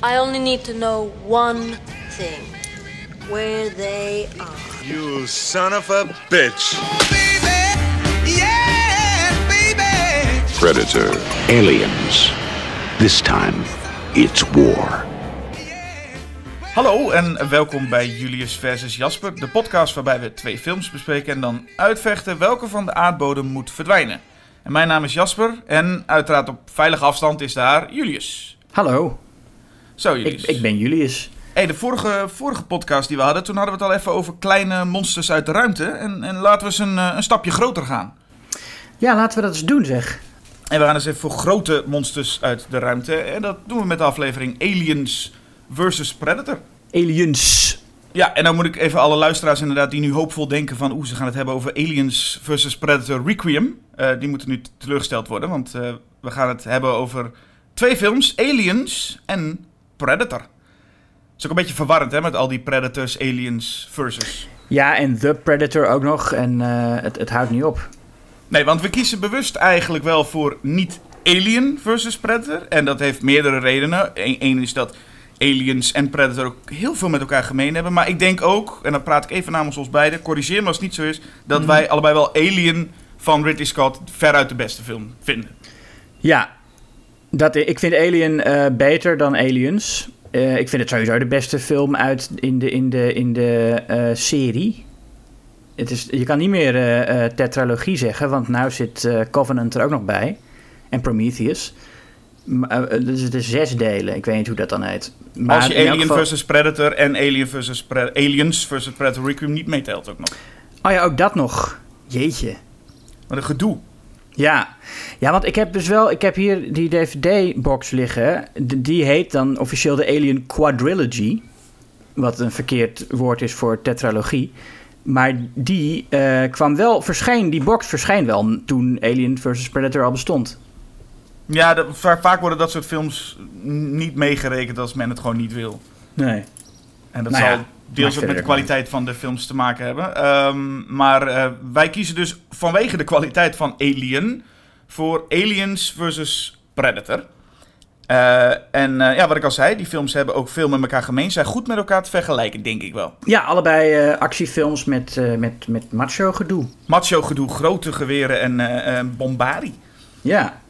I only need to know one thing where they are. You son of a bitch. Predator. Aliens. This time, it's war. Hallo en welkom bij Julius versus Jasper, de podcast waarbij we twee films bespreken en dan uitvechten welke van de aardbodem moet verdwijnen. En mijn naam is Jasper en uiteraard op veilige afstand is daar Julius. Hallo, Zo Julius. ik, ik ben Julius. Hey, de vorige, vorige podcast die we hadden, toen hadden we het al even over kleine monsters uit de ruimte. En, en laten we eens een, eh, een stapje groter gaan. Ja, laten we dat eens doen zeg. En we gaan eens even voor grote monsters uit de ruimte. En dat doen we met de aflevering Aliens versus Predator. Aliens. Ja, en dan moet ik even alle luisteraars inderdaad die nu hoopvol denken van... oeh, ze gaan het hebben over Aliens versus Predator Requiem. Eh, die moeten nu teleurgesteld worden, want eh, we gaan het hebben over twee films. Aliens en Predator. Het is ook een beetje verwarrend, hè, met al die Predators, Aliens versus... Ja, en The Predator ook nog. En eh, het, het houdt niet op. Nee, want we kiezen bewust eigenlijk wel voor niet Alien versus Predator. En dat heeft meerdere redenen. Eén is dat Aliens en Predator ook heel veel met elkaar gemeen hebben. Maar ik denk ook, en dan praat ik even namens ons beiden, corrigeer me als het niet zo is, dat wij allebei wel Alien van Ridley Scott veruit de beste film vinden. Ja, dat, ik vind Alien eh, beter dan Aliens. Eh, ik vind het sowieso de beste film uit in de, in de, in de eh, serie. Het is, je kan niet meer eh, eh, tetralogie zeggen, want nu zit eh, Covenant er ook nog bij. En Prometheus. Eh, dus het is zes delen. Ik weet niet hoe dat dan heet. Maar als je Alien geval- versus Predator en Alien versus Pre- Aliens versus Predator Requiem niet meetelt ook nog. Oh ja, ook dat nog. Jeetje. Wat een gedoe. Ja. ja, want ik heb dus wel, ik heb hier die DVD-box liggen. Die heet dan officieel de Alien Quadrilogy. Wat een verkeerd woord is voor tetralogie. Maar die eh, kwam wel, verscheen, die box verscheen wel toen Alien vs Predator al bestond. Ja, vaak worden dat soort films niet meegerekend als men het gewoon niet wil. Nee. En dat Nou zal ja, deels ook met de kwaliteit van de films te maken hebben. Ehm, maar eh, wij kiezen dus vanwege de kwaliteit van Alien voor Aliens versus Predator. Eh, en eh, ja, wat ik al zei, die films hebben ook veel met elkaar gemeen. Zijn goed met elkaar te vergelijken, denk ik wel. Ja, allebei actiefilms met, met, met macho gedoe. Macho gedoe, grote geweren en bombardie. Ja.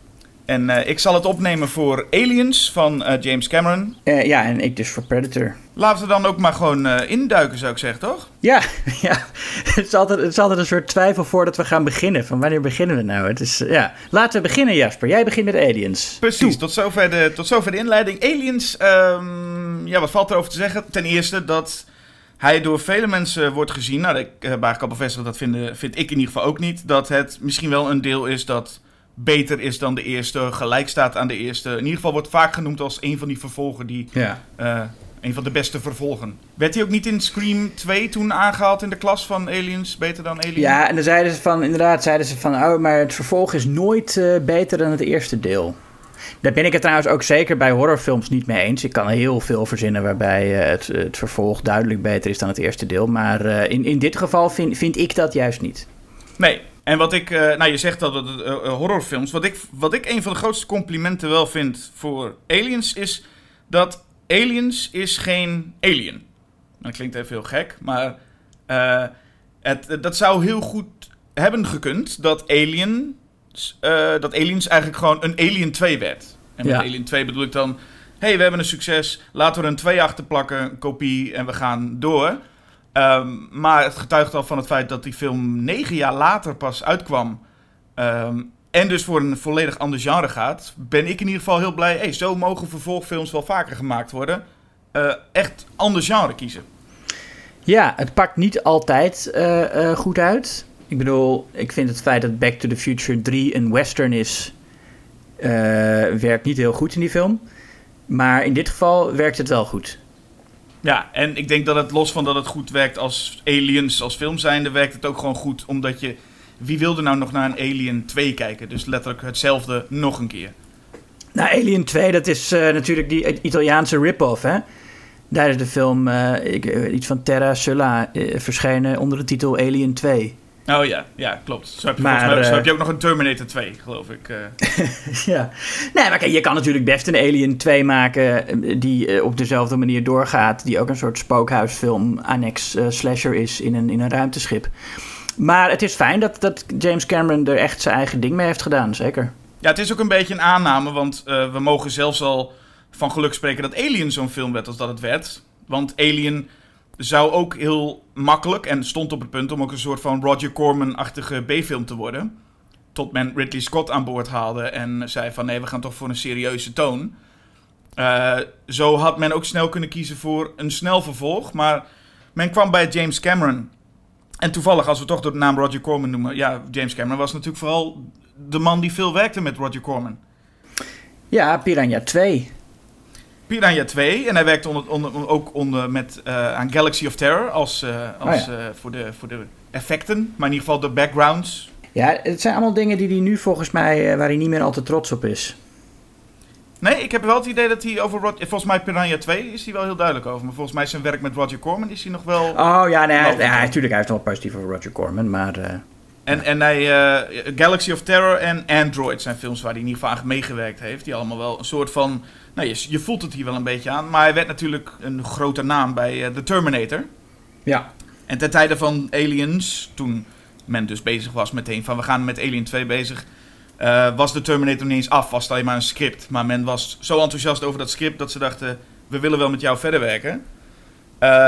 En eh, ik zal het opnemen voor Aliens van eh, James Cameron. Eh, ja, en ik dus voor Predator. Laten we dan ook maar gewoon induiken, zou ik zeggen, toch? Ja, ja. Het, is altijd, het is altijd een soort twijfel voordat we gaan beginnen. Van wanneer beginnen we nou? Het is, ja. Laten we beginnen, Jasper. Jij begint met Aliens. Precies, tot zover, de, tot zover de inleiding. Aliens, ehm, ja, wat valt erover te zeggen? Ten eerste dat hij door vele mensen wordt gezien. Nou, ik al bevestigd, dat vind ik in ieder geval ook niet. Dat het misschien wel een deel is dat beter is dan de eerste, gelijk staat aan de eerste. In ieder geval wordt vaak genoemd als een van die vervolgen die... Ja. eh, een van de beste vervolgen. Werd hij ook niet in Scream 2 toen aangehaald in de klas van Aliens? Beter dan Alien? Ja, en dan zeiden ze van, inderdaad, zeiden ze van, oh, maar het vervolg is nooit eh, beter dan het eerste deel. Daar ben ik het trouwens ook zeker bij horrorfilms niet mee eens. Ik kan heel veel verzinnen waarbij eh, het, het vervolg duidelijk beter is dan het eerste deel. Maar in, in dit geval vind, vind ik dat juist niet. Nee. En wat ik, eh, nou je zegt dat het eh, eh, horrorfilms. Wat ik, wat ik een van de grootste complimenten wel vind voor Aliens is dat Aliens is geen alien. Dat klinkt even heel gek, maar het, dat zou heel goed hebben gekund dat Alien, dat Aliens eigenlijk gewoon een Alien 2 werd. En met Ja. Alien 2 bedoel ik dan, hey, we hebben een succes, laten we er een 2 achter plakken, een kopie en we gaan door. Ehm, maar het getuigt al van het feit dat die film negen jaar later pas uitkwam. Ehm, en dus voor een volledig ander genre gaat. Ben ik in ieder geval heel blij. Hey, zo mogen vervolgfilms wel vaker gemaakt worden. Eh, echt ander genre kiezen. Ja, het pakt niet altijd eh, eh, goed uit. Ik bedoel, ik vind het feit dat Back to the Future 3 een western is, werkt niet heel goed in die film. Maar in dit geval werkt het wel goed. Ja, en ik denk dat het los van dat het goed werkt als Aliens, als film zijnde, werkt het ook gewoon goed. Omdat je, wie wilde nou nog naar een Alien 2 kijken? Dus letterlijk hetzelfde nog een keer. Nou, Alien 2, dat is eh, natuurlijk die Italiaanse rip-off, hè? Daar is de film, eh, ik, eh, iets van Terra Sulla, eh, verschenen onder de titel Alien 2. Oh ja, ja, klopt. Zo heb je, Maar, mij- zo eh, heb je ook nog een Terminator 2, geloof ik. eh. ja. Nee, maar kijk, je kan natuurlijk best een Alien 2 maken eh, die op dezelfde manier doorgaat. Die ook een soort spookhuisfilm, annex slasher is in een, in een ruimteschip. Maar het is fijn dat, dat James Cameron er echt zijn eigen ding mee heeft gedaan, zeker. Ja, het is ook een beetje een aanname, want we mogen zelfs al van geluk spreken dat Alien zo'n film werd als dat het werd. Want Alien zou ook heel makkelijk, en stond op het punt om ook een soort van Roger Corman-achtige B-film te worden. Tot men Ridley Scott aan boord haalde en zei van nee, we gaan toch voor een serieuze toon. Eh, zo had men ook snel kunnen kiezen voor een snel vervolg, maar men kwam bij James Cameron. En toevallig, als we toch de naam Roger Corman noemen, ja, James Cameron was natuurlijk vooral de man die veel werkte met Roger Corman. Ja, Piranha 2. Piranha 2. En hij werkte onder, onder, ook onder met, eh, aan Galaxy of Terror als, eh, als, Oh eh, voor, de, voor de effecten. Maar in ieder geval de backgrounds. Ja, het zijn allemaal dingen die hij nu volgens mij, waar hij niet meer al te trots op is. Nee, ik heb wel het idee dat hij over... Rod- Volgens mij Piranha 2 is hij wel heel duidelijk over. Maar volgens mij zijn werk met Roger Corman is hij nog wel... Oh ja, nee, hij, ja, natuurlijk, hij is nog wel positief over Roger Corman, maar... En, en hij, eh, Galaxy of Terror en Android zijn films waar hij geval aan meegewerkt heeft. Die allemaal wel een soort van... Nou, je, je voelt het hier wel een beetje aan. Maar hij werd natuurlijk een grote naam bij eh, The Terminator. ja. En ten tijde van Aliens, toen men dus bezig was meteen van we gaan met Alien 2 bezig, eh, was de Terminator niet eens af, was het alleen maar een script. Maar men was zo enthousiast over dat script dat ze dachten, we willen wel met jou verder werken.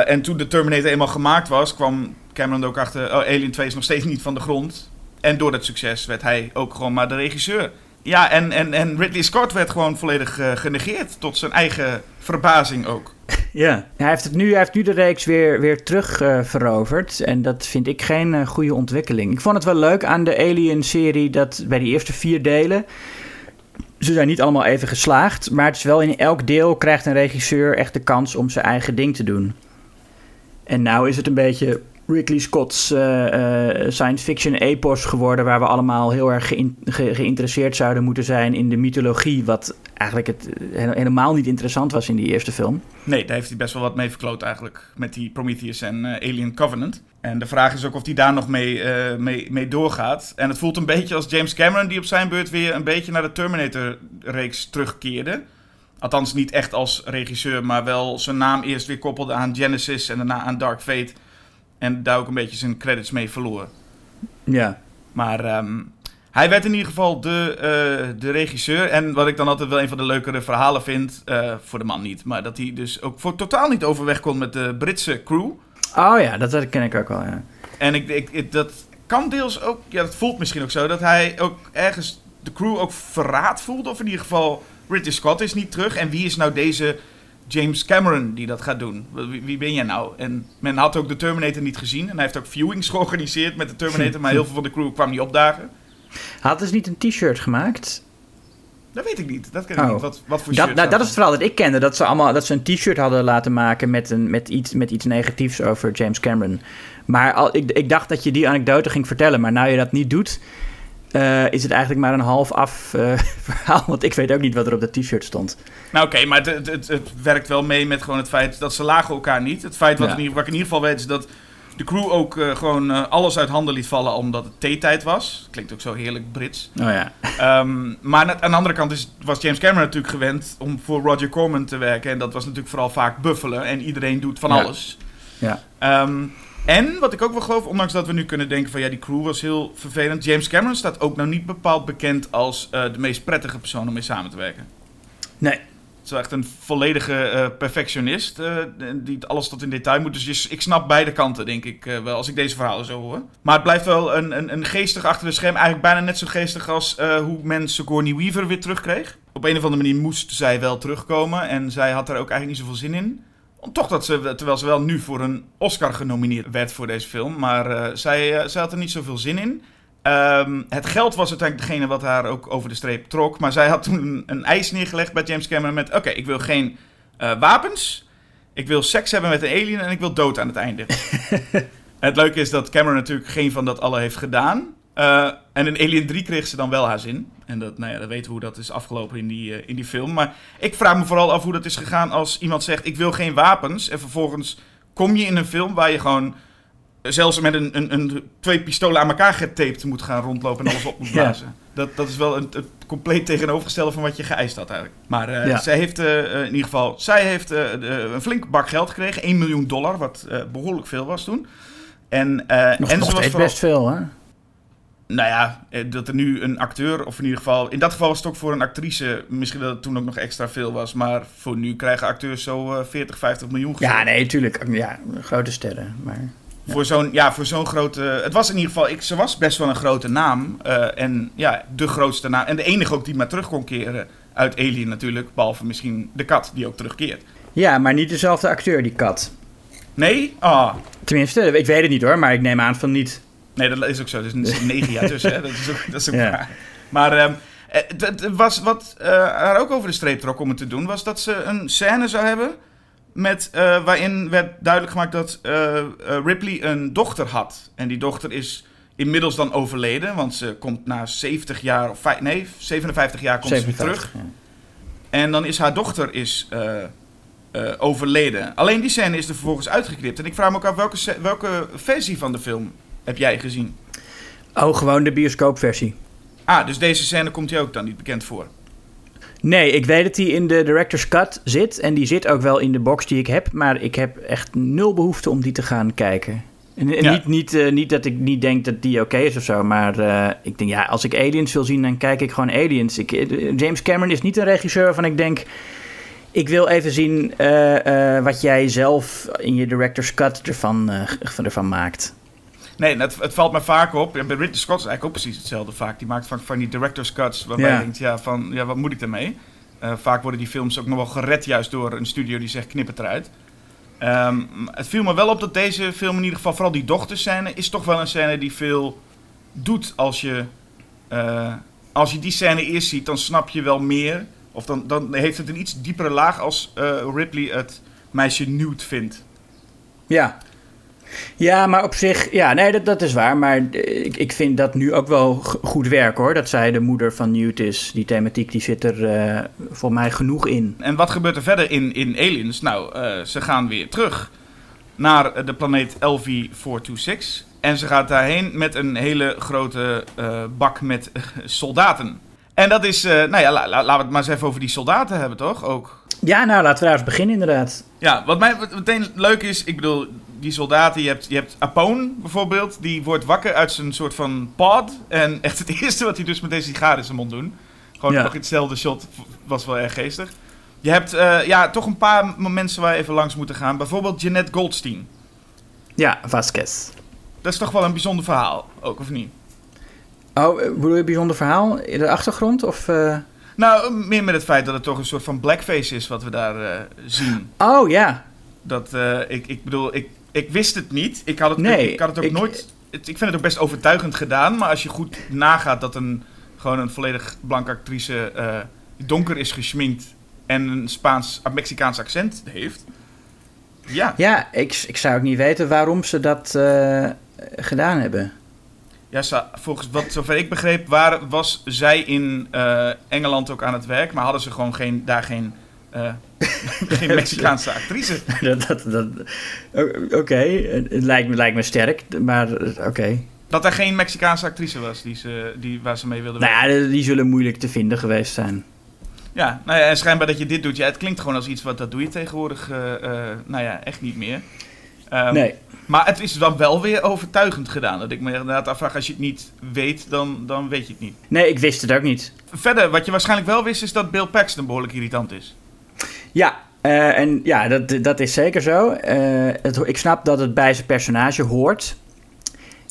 En toen de Terminator eenmaal gemaakt was, kwam Cameron er ook achter, oh, Alien 2 is nog steeds niet van de grond. En door dat succes werd hij ook gewoon maar de regisseur. Ja, en, en, en Ridley Scott werd gewoon volledig eh, genegeerd, tot zijn eigen verbazing ook. Ja. Hij, heeft het nu, hij heeft nu de reeks weer, weer terug eh, veroverd. En dat vind ik geen eh, goede ontwikkeling. Ik vond het wel leuk aan de Alien-serie dat bij die eerste vier delen. Ze zijn niet allemaal even geslaagd. Maar het is wel in elk deel krijgt een regisseur echt de kans om zijn eigen ding te doen. En nou is het een beetje Ridley Scott's eh, science fiction epos geworden. Waar we allemaal heel erg geïn- ge- geïnteresseerd zouden moeten zijn in de mythologie. Wat eigenlijk het, eh, hele- helemaal niet interessant was in die eerste film. Nee, daar heeft hij best wel wat mee verkloot eigenlijk. Met die Prometheus en Alien Covenant. En de vraag is ook of hij daar nog mee, mee, mee doorgaat. En het voelt een beetje als James Cameron die op zijn beurt weer een beetje naar de Terminator-reeks terugkeerde. Althans niet echt als regisseur, maar wel zijn naam eerst weer koppelde aan Genesis en daarna aan Dark Fate. En daar ook een beetje zijn credits mee verloor. Ja. Maar ehm, hij werd in ieder geval de, eh, de regisseur. En wat ik dan altijd wel een van de leukere verhalen vind, eh, voor de man niet, maar dat hij dus ook voor totaal niet overweg kon met de Britse crew. Oh ja, dat, dat ken ik ook wel, ja. En ik, ik, ik- dat kan deels ook, ja, dat voelt misschien ook zo, dat hij ook ergens de crew ook verraad voelde. Of in ieder geval, Ridley Scott is niet terug. En wie is nou deze James Cameron die dat gaat doen? Wie, wie ben jij nou? En men had ook de Terminator niet gezien. En hij heeft ook viewings georganiseerd met de Terminator, maar heel veel van de crew kwam niet opdagen. Hadden ze niet een t-shirt gemaakt? Dat weet ik niet. Dat ken ik Oh. niet. Wat, wat voor Dat, shirt nou, dat is het verhaal dat ik kende. Dat ze, allemaal, dat ze een t-shirt hadden laten maken met, een, met, iets, met iets negatiefs over James Cameron. Maar al, ik, ik dacht dat je die anekdote ging vertellen. Maar nou je dat niet doet, eh, is het eigenlijk maar een half af eh, verhaal. Want ik weet ook niet wat er op dat t-shirt stond. Nou oké, maar het, het, het, werkt wel mee met gewoon het feit dat ze lagen elkaar niet. Het feit wat, Ja. in ieder, wat ik in ieder geval weet is dat de crew ook eh, gewoon alles uit handen liet vallen omdat het theetijd was. Klinkt ook zo heerlijk Brits. Oh ja. Ehm, maar aan de andere kant is, was James Cameron natuurlijk gewend om voor Roger Corman te werken. En dat was natuurlijk vooral vaak buffelen. En iedereen doet van Ja. alles. Ja. Ehm, en wat ik ook wel geloof, ondanks dat we nu kunnen denken van ja, die crew was heel vervelend. James Cameron staat ook nou niet bepaald bekend als eh, de meest prettige persoon om mee samen te werken. Nee. Het is wel echt een volledige eh, perfectionist. eh, die alles tot in detail moet. Dus je- ik snap beide kanten, denk ik wel, als ik deze verhalen zo hoor. Maar het blijft wel een, een, een geestig achter de scherm. Eigenlijk bijna net zo geestig als hoe men Sigourney Weaver weer terugkreeg. Op een of andere manier moest zij wel terugkomen. En zij had er ook eigenlijk niet zoveel zin in. Toch dat ze, terwijl ze wel nu voor een Oscar genomineerd werd voor deze film. Maar eh, zij, eh, zij had er niet zoveel zin in. Ehm, het geld was uiteindelijk degene wat haar ook over de streep trok. Maar zij had toen een, een eis neergelegd bij James Cameron met... Oké, ik wil geen eh, wapens. Ik wil seks hebben met een alien en ik wil dood aan het einde. het leuke is dat Cameron natuurlijk geen van dat alle heeft gedaan. En in Alien 3 kreeg ze dan wel haar zin. En dat, nou ja, dat weten we hoe dat is afgelopen in die, eh, in die film. Maar ik vraag me vooral af hoe dat is gegaan als iemand zegt... ik wil geen wapens. En vervolgens kom je in een film waar je gewoon zelfs met een, een, een, twee pistolen aan elkaar getaped moet gaan rondlopen en alles op moet Ja. blazen. Dat, dat is wel een, het compleet tegenovergestelde van wat je geëist had eigenlijk. Maar eh, Ja. zij heeft eh, eh, in ieder geval zij heeft, eh, een flink bak geld gekregen. 1 miljoen dollar, wat eh, behoorlijk veel was toen. En, eh, Nog, en nog ze was best veel, hè? Nou ja, eh, dat er nu een acteur, of in ieder geval... In dat geval was het ook voor een actrice, misschien dat het toen ook nog extra veel was. Maar voor nu krijgen acteurs zo eh 40, 50 miljoen Ja, nee, tuurlijk. Ja, grote sterren. Maar... Voor zo'n, ja, voor zo'n grote... Het was in ieder geval... Ik, ze was best wel een grote naam. eh, en ja, de grootste naam. En de enige ook die maar terug kon keren uit Alien natuurlijk. Behalve misschien de kat, die ook terugkeert. Ja, maar niet dezelfde acteur, die kat. Nee? Ah, Tenminste, ik weet het niet hoor, maar ik neem aan van niet. Nee, dat is ook zo. Er is negen jaar tussen. Hè? Dat is ook, dat is ook Ja. waar. Maar ehm, eh, het- het was wat eh, haar ook over de streep trok om het te doen... was dat ze een scène zou hebben... Met, eh, waarin werd duidelijk gemaakt dat Ripley een dochter had. En die dochter is inmiddels dan overleden... want ze komt na 70 jaar... of nee, 57 jaar komt ze weer 57, terug. ja. En dan is haar dochter is, overleden. Alleen die scène is er vervolgens uitgeknipt. En ik vraag me ook af, welke, welke versie van de film heb jij gezien? Oh, gewoon de bioscoopversie. Ah, dus deze scène komt hier ook dan niet bekend voor. Nee, ik weet dat die in de director's cut zit. En die zit ook wel in de box die ik heb. Maar ik heb echt nul behoefte om die te gaan kijken. En, en Ja. niet, niet, eh, niet dat ik niet denk dat die oké is of zo. Maar eh, ik denk, ja, als ik aliens wil zien, dan kijk ik gewoon aliens. Ik, eh, James Cameron is niet een regisseur waarvan ik denk... Ik wil even zien wat jij zelf in je director's cut ervan, van- ervan maakt. Nee, het, het valt me vaak op. En bij Ridley Scott is eigenlijk ook precies hetzelfde vaak. Die maakt van, van die director's cuts waarbij Ja. je denkt, ja, van, ja, wat moet ik daarmee? Eh, vaak worden die films ook nog wel gered juist door een studio die zegt, knip het eruit. Ehm, het viel me wel op dat deze film in ieder geval, vooral die dochterscène, is toch wel een scène die veel doet als je... eh, als je die scène eerst ziet, dan snap je wel meer. Of dan, dan heeft het een iets diepere laag als eh, Ripley het meisje Newt vindt. Ja. Ja, maar op zich, ja, nee, dat, dat is waar. Maar eh, ik, ik vind dat nu ook wel goed werk hoor. Dat zij de moeder van Newt is. Die thematiek die zit er eh, voor mij genoeg in. En wat gebeurt er verder in, in Aliens? Nou, eh, ze gaan weer terug naar de planeet LV-426. En ze gaat daarheen met een hele grote bak met soldaten. En dat is, nou ja, la- la- laten we het maar eens even over die soldaten hebben, toch? Ook. Ja, nou laten we daar eens beginnen inderdaad. Ja, wat mij wat meteen leuk is, ik bedoel, die soldaten, je hebt, je hebt Apone bijvoorbeeld, die wordt wakker uit zijn soort van pod. En echt het eerste wat hij dus met deze sigaar in zijn mond doen. Gewoon Ja. nog hetzelfde shot, was wel erg geestig. Je hebt eh, ja, toch een paar mensen waar we even langs moeten gaan. Bijvoorbeeld Jeanette Goldstein. Ja, Vasquez. Dat is toch wel een bijzonder verhaal, ook of niet? Oh, eh, bedoel je bijzonder verhaal? In de achtergrond? Of, eh? Nou, meer met het feit dat het toch een soort van blackface is wat we daar zien. Oh ja, Dat, ik, ik bedoel, ik, ik wist het niet. Ik had het, Nee, ik had het ook ik- nooit... Het, ik vind het ook best overtuigend gedaan. Maar als je goed nagaat dat een, gewoon een volledig blanke actrice eh, donker is geschminkt... en een Spaans, een Mexicaans accent heeft... Ja, ja ik, ik zou ook niet weten waarom ze dat eh, gedaan hebben. ja ze- volgens wat zover ik begreep waar, was zij in eh, Engeland ook aan het werk... maar hadden ze gewoon geen, daar geen, eh, geen Mexicaanse actrice. dat, dat, oké, het lijkt me, lijkt me sterk, maar eh, oké. Dat er geen Mexicaanse actrice was die ze, die, waar ze mee wilden Nou werken. ja, die zullen moeilijk te vinden geweest zijn. Ja, nou ja, en schijnbaar dat je dit doet. Ja, het klinkt gewoon als iets wat dat doe je tegenwoordig, eh, nou ja, echt niet meer. Ehm, Nee. Maar het is dan wel weer overtuigend gedaan. Dat ik me inderdaad afvraag, als je het niet weet, dan, dan weet je het niet. Nee, ik wist het ook niet. Verder, wat je waarschijnlijk wel wist, is dat Bill Paxton behoorlijk irritant is. Ja, eh, en ja, dat, dat is zeker zo. Eh, het, ik snap dat het bij zijn personage hoort.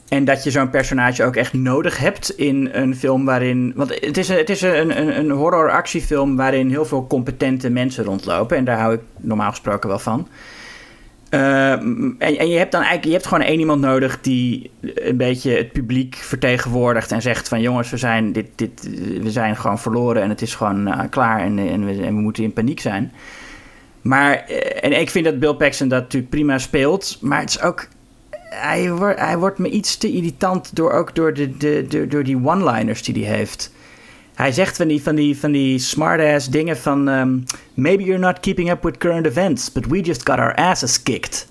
En dat je zo'n personage ook echt nodig hebt in een film waarin... Want het is, het is een, een, een horror-actiefilm waarin heel veel competente mensen rondlopen. En daar hou ik normaal gesproken wel van. Eh, en, je hebt dan eigenlijk je hebt gewoon één iemand nodig die een beetje het publiek vertegenwoordigt en zegt van jongens, we zijn, dit, dit, we zijn gewoon verloren en het is gewoon eh, klaar en, en we moeten in paniek zijn. Maar, eh, en ik vind dat Bill Paxton dat natuurlijk prima speelt, maar het is ook, hij, wordt hij wordt me iets te irritant door, ook door, de, de, de, door die one-liners die hij heeft. Hij zegt van die, van die, van die smart-ass dingen van... ehm, Maybe you're not keeping up with current events, but we just got our asses kicked.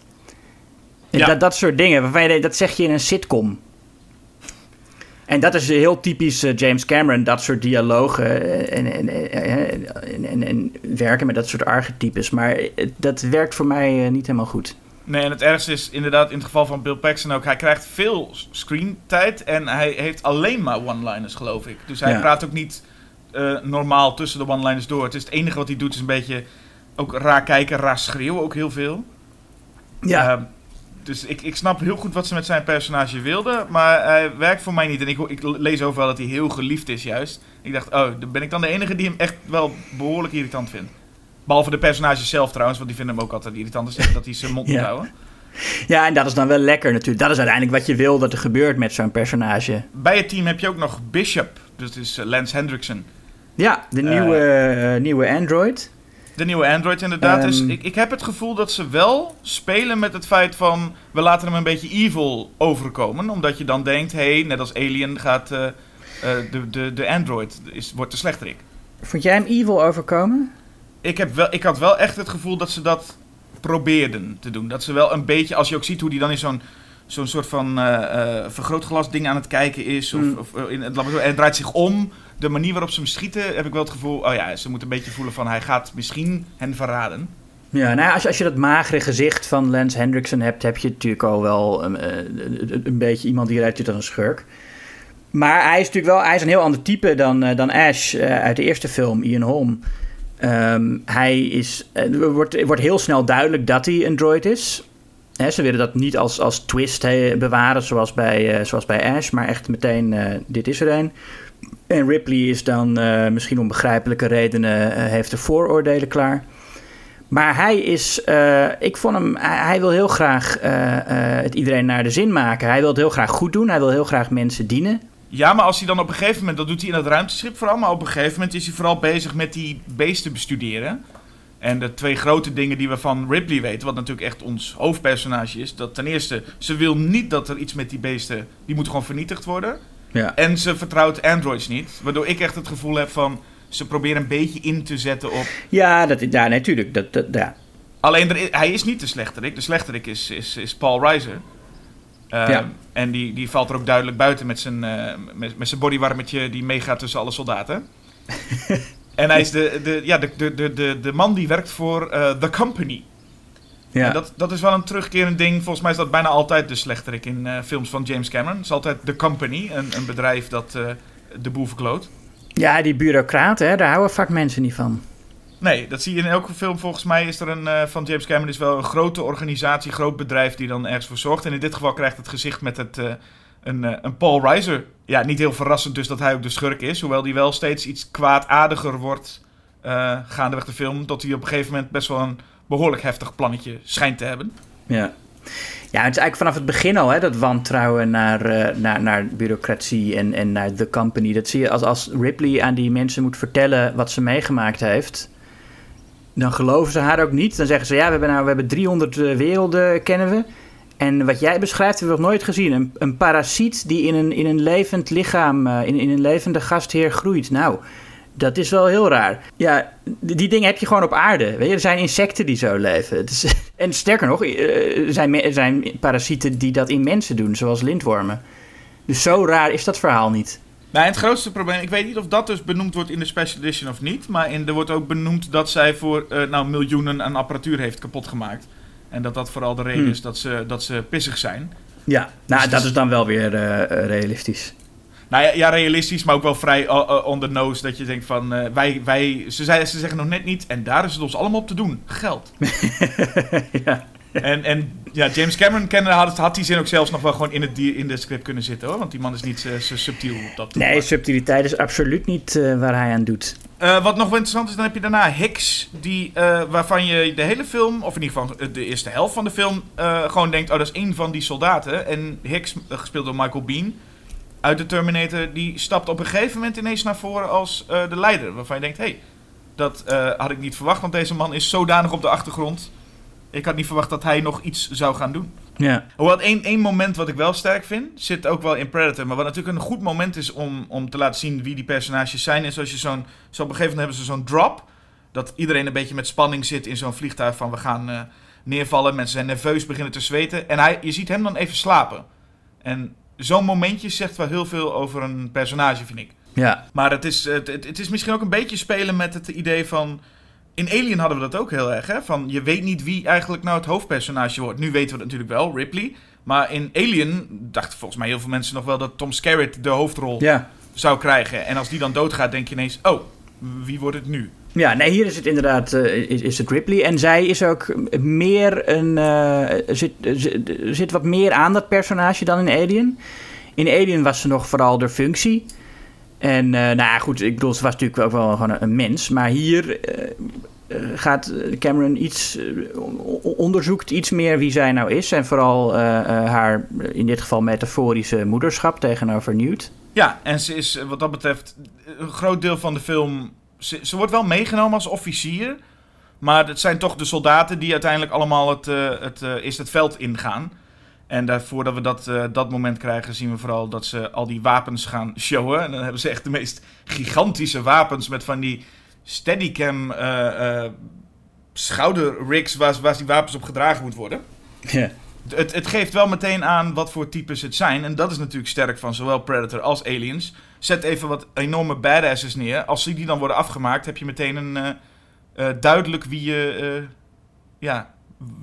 Ja. Dat, dat soort dingen, waarvan je dat zeg je in een sitcom. En dat is heel typisch eh, James Cameron, dat soort dialogen eh, en, en, eh, en, en, en werken met dat soort archetypes. Maar dat werkt voor mij niet helemaal goed. Nee, en het ergste is inderdaad in het geval van Bill Paxton ook. Hij krijgt veel screentijd en hij heeft alleen maar one-liners, geloof ik. Dus hij Ja. praat ook niet eh, normaal tussen de one-liners door. Het is het enige wat hij doet is een beetje ook raar kijken, raar schreeuwen ook heel veel. Ehm, dus ik, ik snap heel goed wat ze met zijn personage wilden, maar hij werkt voor mij niet. En ik, ik lees overal dat hij heel geliefd is juist. Ik dacht, oh, dan ben ik dan de enige die hem echt wel behoorlijk irritant vindt. Behalve de personages zelf trouwens, want die vinden hem ook altijd irritant. Dus dat hij zijn mond moet Ja. houden. Ja, en dat is dan wel lekker natuurlijk. Dat is uiteindelijk wat je wil dat er gebeurt met zo'n personage. Bij het team heb je ook nog Bishop, dus het is eh, Lance Hendrickson. Ja, de nieuwe, eh, nieuwe Android. De nieuwe Android inderdaad. dus Ehm. ik, ik heb het gevoel dat ze wel spelen met het feit van... we laten hem een beetje evil overkomen. Omdat je dan denkt, hé, hey, net als Alien gaat eh, eh, de, de, de Android... Is, wordt de slechterik. Vond jij hem evil overkomen? Ik, heb wel, ik had wel echt het gevoel dat ze dat probeerden te doen. Dat ze wel een beetje, als je ook ziet hoe die dan in zo'n zo'n soort van eh, vergrootglas ding aan het kijken is. Of, Mm. of eh, in het, zo, en het draait zich om. De manier waarop ze hem schieten, heb ik wel het gevoel... Oh ja, ze moeten een beetje voelen van hij gaat misschien hen verraden. Ja, nou ja, als, je, als je dat magere gezicht van Lance Hendrickson hebt, heb je natuurlijk al wel een, eh, een, een beetje iemand die eruit ziet als een schurk. Maar hij is natuurlijk wel hij is een heel ander type dan, dan Ash uit de eerste film, Ian Holm. Ehm, hij is, eh, er wordt, er wordt heel snel duidelijk dat hij een droid is. Ze willen dat niet als, als twist bewaren, zoals bij, eh, zoals bij Ash, maar echt meteen, eh, dit is er een. En Ripley is dan eh, misschien om begrijpelijke redenen, eh, heeft de vooroordelen klaar. Maar hij is, eh, ik vond hem, hij, hij wil heel graag eh, eh, het iedereen naar de zin maken. Hij wil het heel graag goed doen, hij wil heel graag mensen dienen. Ja, maar als hij dan op een gegeven moment, dat doet hij in het ruimteschip vooral, maar op een gegeven moment is hij vooral bezig met die beesten bestuderen. En de twee grote dingen die we van Ripley weten, wat natuurlijk echt ons hoofdpersonage is, dat ten eerste, ze wil niet dat er iets met die beesten, die moeten gewoon vernietigd worden. Ja. En ze vertrouwt androids niet, waardoor ik echt het gevoel heb van, ze proberen een beetje in te zetten op... Ja, dat, ja natuurlijk. Dat, dat, ja. Alleen, er hij is niet de slechterik, de slechterik is, is, is Paul Reiser. Eh, Ja. En die, die valt er ook duidelijk buiten met zijn, eh, met, met zijn bodywarmetje die meegaat tussen alle soldaten. en hij is de, de, ja, de, de, de, de, man die werkt voor eh, The Company. Ja. En dat, dat is wel een terugkerend ding. Volgens mij is dat bijna altijd de slechterik in eh, films van James Cameron. Het is altijd The Company, een, een bedrijf dat de boel verkloot. ja, die bureaucraten, hè, daar houden vaak mensen niet van. Nee, dat zie je in elke film. Volgens mij is er een eh, van James Cameron is wel een grote organisatie, groot bedrijf die dan ergens voor zorgt. En in dit geval krijgt het gezicht met het, eh, een, eh, een Paul Reiser. Ja, niet heel verrassend dus dat hij ook de schurk is. Hoewel die wel steeds iets kwaadaardiger wordt gaandeweg de film. Tot hij op een gegeven moment best wel een behoorlijk heftig plannetje schijnt te hebben. Ja. Ja, het is eigenlijk vanaf het begin al, hè, dat wantrouwen naar, naar, naar bureaucratie en, en naar de company. Dat zie je als, als Ripley aan die mensen moet vertellen wat ze meegemaakt heeft. Dan geloven ze haar ook niet. Dan zeggen ze, ja, we hebben, nou, we hebben 300 eh, werelden, kennen we. En wat jij beschrijft, hebben we nog nooit gezien. Een, een parasiet die in een, in een levend lichaam, eh, in, in een levende gastheer groeit. Nou, dat is wel heel raar. Ja, die dingen heb je gewoon op aarde. Weet je? Er zijn insecten die zo leven. En sterker nog, eh, er zijn, er zijn parasieten die dat in mensen doen, zoals lintwormen. Dus zo raar is dat verhaal niet. Nou, het grootste probleem, ik weet niet of dat dus benoemd wordt in de Special Edition of niet. Maar in, er wordt ook benoemd dat zij voor eh, nou, miljoenen aan apparatuur heeft kapot gemaakt. En dat dat vooral de reden Hmm. is dat ze, dat ze pissig zijn. Ja, nou, Dus- dat is dan wel weer eh, eh, realistisch. Nou ja, ja, realistisch, maar ook wel vrij uh, on the nose. Dat je denkt van, eh, wij, wij, ze, zei, ze zeggen nog net niet, en daar is het ons allemaal op te doen. Geld. ja. En, en ja, James Cameron had, had die zin ook zelfs nog wel gewoon in het in de script kunnen zitten hoor. Want die man is niet zo- zo subtiel op dat Nee, subtiliteit is absoluut niet eh, waar hij aan doet. Eh, wat nog wel interessant is, dan heb je daarna Hicks, die, eh, waarvan je de hele film, of in ieder geval de eerste helft van de film, eh, gewoon denkt, oh dat is één van die soldaten. En Hicks, eh, gespeeld door Michael Bean, uit de Terminator, die stapt op een gegeven moment ineens naar voren als eh, de leider. Waarvan je denkt, hé, hey, dat eh, had ik niet verwacht, want deze man is zodanig op de achtergrond. Ik had niet verwacht dat hij nog iets zou gaan doen. Ja. Hoewel één, één moment wat ik wel sterk vind, zit ook wel in Predator. Maar wat natuurlijk een goed moment is om, om te laten zien wie die personages zijn. Is als je zo'n. Zo op een gegeven moment hebben ze zo'n drop. Dat iedereen een beetje met spanning zit in zo'n vliegtuig van we gaan, eh, neervallen. Mensen zijn nerveus, beginnen te zweten. En hij, je ziet hem dan even slapen. En zo'n momentje zegt wel heel veel over een personage, vind ik. Ja. Maar het is, het, het is misschien ook een beetje spelen met het idee van... In Alien hadden we dat ook heel erg, hè? Van je weet niet wie eigenlijk nou het hoofdpersonage wordt. Nu weten we het natuurlijk wel, Ripley. Maar in Alien dachten volgens mij heel veel mensen nog wel dat Tom Skerritt de hoofdrol Ja. zou krijgen. En als die dan doodgaat, denk je ineens: oh, wie wordt het nu? Ja, nee, hier is het inderdaad eh, is, is het Ripley. En zij is ook meer een. eh, zit, zit, zit wat meer aan dat personage dan in Alien. In Alien was ze nog vooral de functie. En eh, nou ja, goed, ik bedoel, ze was natuurlijk ook wel gewoon een, mens. Maar hier eh, eh, gaat Cameron iets. onderzoekt iets meer wie zij nou is. En vooral haar, in dit geval metaforische moederschap tegenover Newt. Ja, en ze is wat dat betreft een groot deel van de film. Ze, wordt wel meegenomen als officier. Maar het zijn toch de soldaten die uiteindelijk allemaal het, het, is het veld ingaan. En daarvoor dat we dat, eh, dat moment krijgen, zien we vooral dat ze al die wapens gaan showen. En dan hebben ze echt de meest gigantische wapens met van die steadicam eh eh schouderrigs waar, waar die wapens op gedragen moet worden. Ja. Het, het geeft wel meteen aan wat voor types het zijn. En dat is natuurlijk sterk van zowel Predator als Aliens. Zet even wat enorme badasses neer. Als die dan worden afgemaakt, heb je meteen een duidelijk wie je, ja,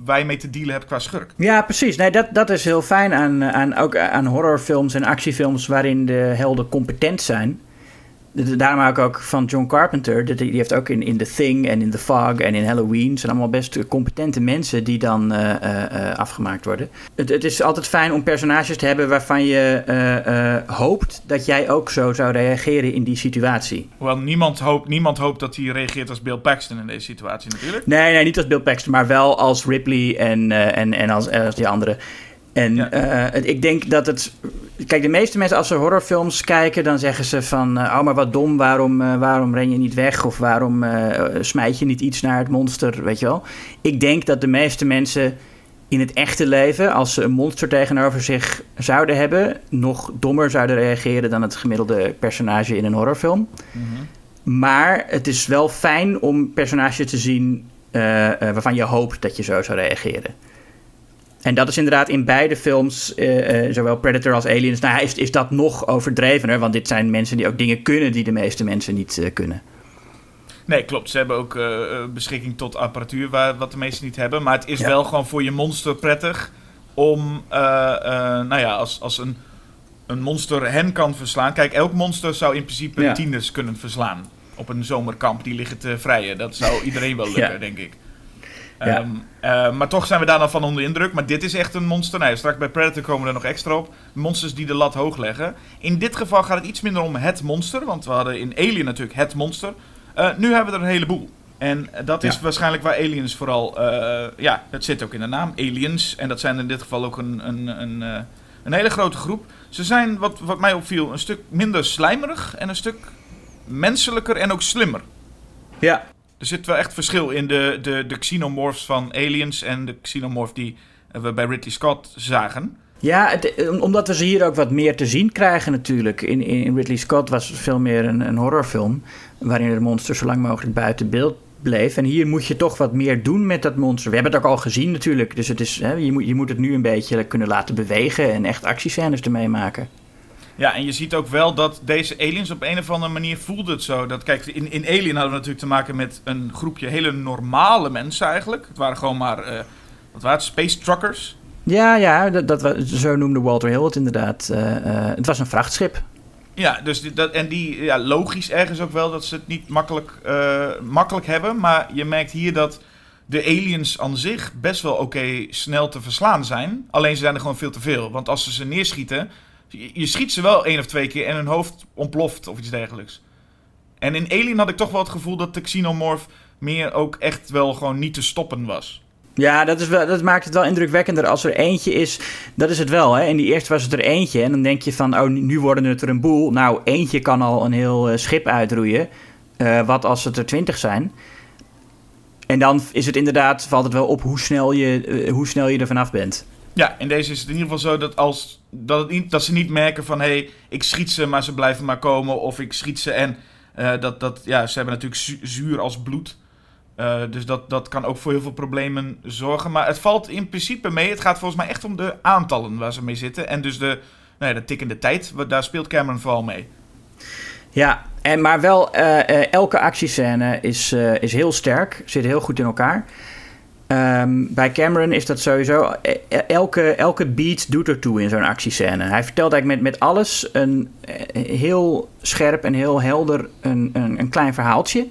je mee te dealen hebt qua schurk. Ja, precies. Nee, dat, dat is heel fijn aan, aan, ook aan horrorfilms en actiefilms waarin de helden competent zijn. Daarom hou ik ook van John Carpenter. Die heeft ook in, in The Thing en in The Fog en in Halloween... zijn allemaal best competente mensen die dan eh, eh, eh, afgemaakt worden. Het, het is altijd fijn om personages te hebben waarvan je eh, eh, hoopt... dat jij ook zo zou reageren in die situatie. Hoewel niemand hoopt, niemand hoopt dat hij reageert als Bill Paxton in deze situatie natuurlijk. Nee, nee, niet als Bill Paxton, maar wel als Ripley en, eh, en, en als, als die andere. En Ja. eh, het- ik denk dat het. Kijk, de meeste mensen als ze horrorfilms kijken, dan zeggen ze van. eh, oh, maar wat dom, waarom, eh, waarom ren je niet weg? Of waarom eh, smijt je niet iets naar het monster? Weet je wel. Ik denk dat de meeste mensen in het echte leven, als ze een monster tegenover zich zouden hebben, nog dommer zouden reageren dan het gemiddelde personage in een horrorfilm. Maar het is wel fijn om personages te zien waarvan je hoopt dat je zo zou reageren. En dat is inderdaad in beide films, eh, eh, zowel Predator als Aliens, nou, is, is dat nog overdrevener. Want dit zijn mensen die ook dingen kunnen die de meeste mensen niet eh, kunnen. Nee, klopt. Ze hebben ook beschikking tot apparatuur waar, wat de meesten niet hebben. Maar het is Ja. wel gewoon voor je monster prettig om, nou ja, als, als een, een monster hen kan verslaan. Kijk, elk monster zou in principe Ja. tieners kunnen verslaan. Op een zomerkamp, die liggen te vrijen. Dat zou iedereen wel lukken, Ja. denk ik. Ja. Ehm, eh, maar toch zijn we daar dan van onder de indruk. Maar dit is echt een monster. Nou, straks bij Predator komen we er nog extra op. Monsters die de lat hoog leggen. In dit geval gaat het iets minder om het monster. Want we hadden in Alien natuurlijk het monster. Eh, nu hebben we er een heleboel. En dat is Ja. waarschijnlijk waar aliens vooral... eh, ja, het zit ook in de naam. Aliens. En dat zijn in dit geval ook een, een, een, een hele grote groep. Ze zijn, wat, wat mij opviel, een stuk minder slijmerig. En een stuk menselijker en ook slimmer. Ja. Er zit wel echt verschil in de, de, de xenomorphs van Aliens en de xenomorph die eh, we bij Ridley Scott zagen. Ja, omdat we ze hier ook wat meer te zien krijgen natuurlijk. In, in Ridley Scott was het veel meer een, een horrorfilm... waarin het monster zo lang mogelijk buiten beeld bleef. En hier moet je toch wat meer doen met dat monster. We hebben het ook al gezien natuurlijk. Dus het is, hè, je, moet, je moet het nu een beetje kunnen laten bewegen... en echt actiescènes ermee maken. Ja, en je ziet ook wel dat deze aliens op een of andere manier voelde het zo. Dat, kijk, in, in Alien hadden we natuurlijk te maken met een groepje hele normale mensen eigenlijk. Het waren gewoon maar, eh, wat waren het, space truckers. Ja, ja, dat, dat, zo noemde Walter Hill het inderdaad. Eh, eh, het was een vrachtschip. Ja, dus die, dat, en die, ja, logisch ergens ook wel dat ze het niet makkelijk, makkelijk hebben. Maar je merkt hier dat de aliens aan zich best wel oké snel te verslaan zijn. Alleen ze zijn er gewoon veel te veel. Want als ze ze neerschieten, je, schiet ze wel één of twee keer en hun hoofd ontploft of iets dergelijks. En in Alien had ik toch wel het gevoel dat de xenomorph meer ook echt wel gewoon niet te stoppen was. Ja, dat, is wel, dat maakt het wel indrukwekkender als er eentje is. Dat is het wel, hè. In die eerste was het er eentje. En dan denk je van, oh, nu worden het er een boel. Nou, eentje kan al een heel eh, schip uitroeien. Eh, wat als het er twintig zijn? En dan is het inderdaad, valt het wel op hoe snel je, eh, hoe snel je er vanaf bent. Ja, in deze is het in ieder geval zo dat, als, dat, het dat ze niet merken van... hé, hey, ik schiet ze, maar ze blijven maar komen. Of ik schiet ze en eh, dat, dat, ja, ze hebben natuurlijk zu- zuur als bloed. Eh, dus dat, dat kan ook voor heel veel problemen zorgen. Maar het valt in principe mee. Het gaat volgens mij echt om de aantallen waar ze mee zitten. En dus de, nou ja, de tikkende tijd. Daar speelt Cameron vooral mee. Ja, en, maar wel eh, elke actiescène is, is heel sterk. Zit heel goed in elkaar. Ehm, bij Cameron is dat sowieso... eh, eh, elke, elke beat doet ertoe in zo'n actiescène. Hij vertelt eigenlijk met, met alles een eh, heel scherp en heel helder een, een, een klein verhaaltje.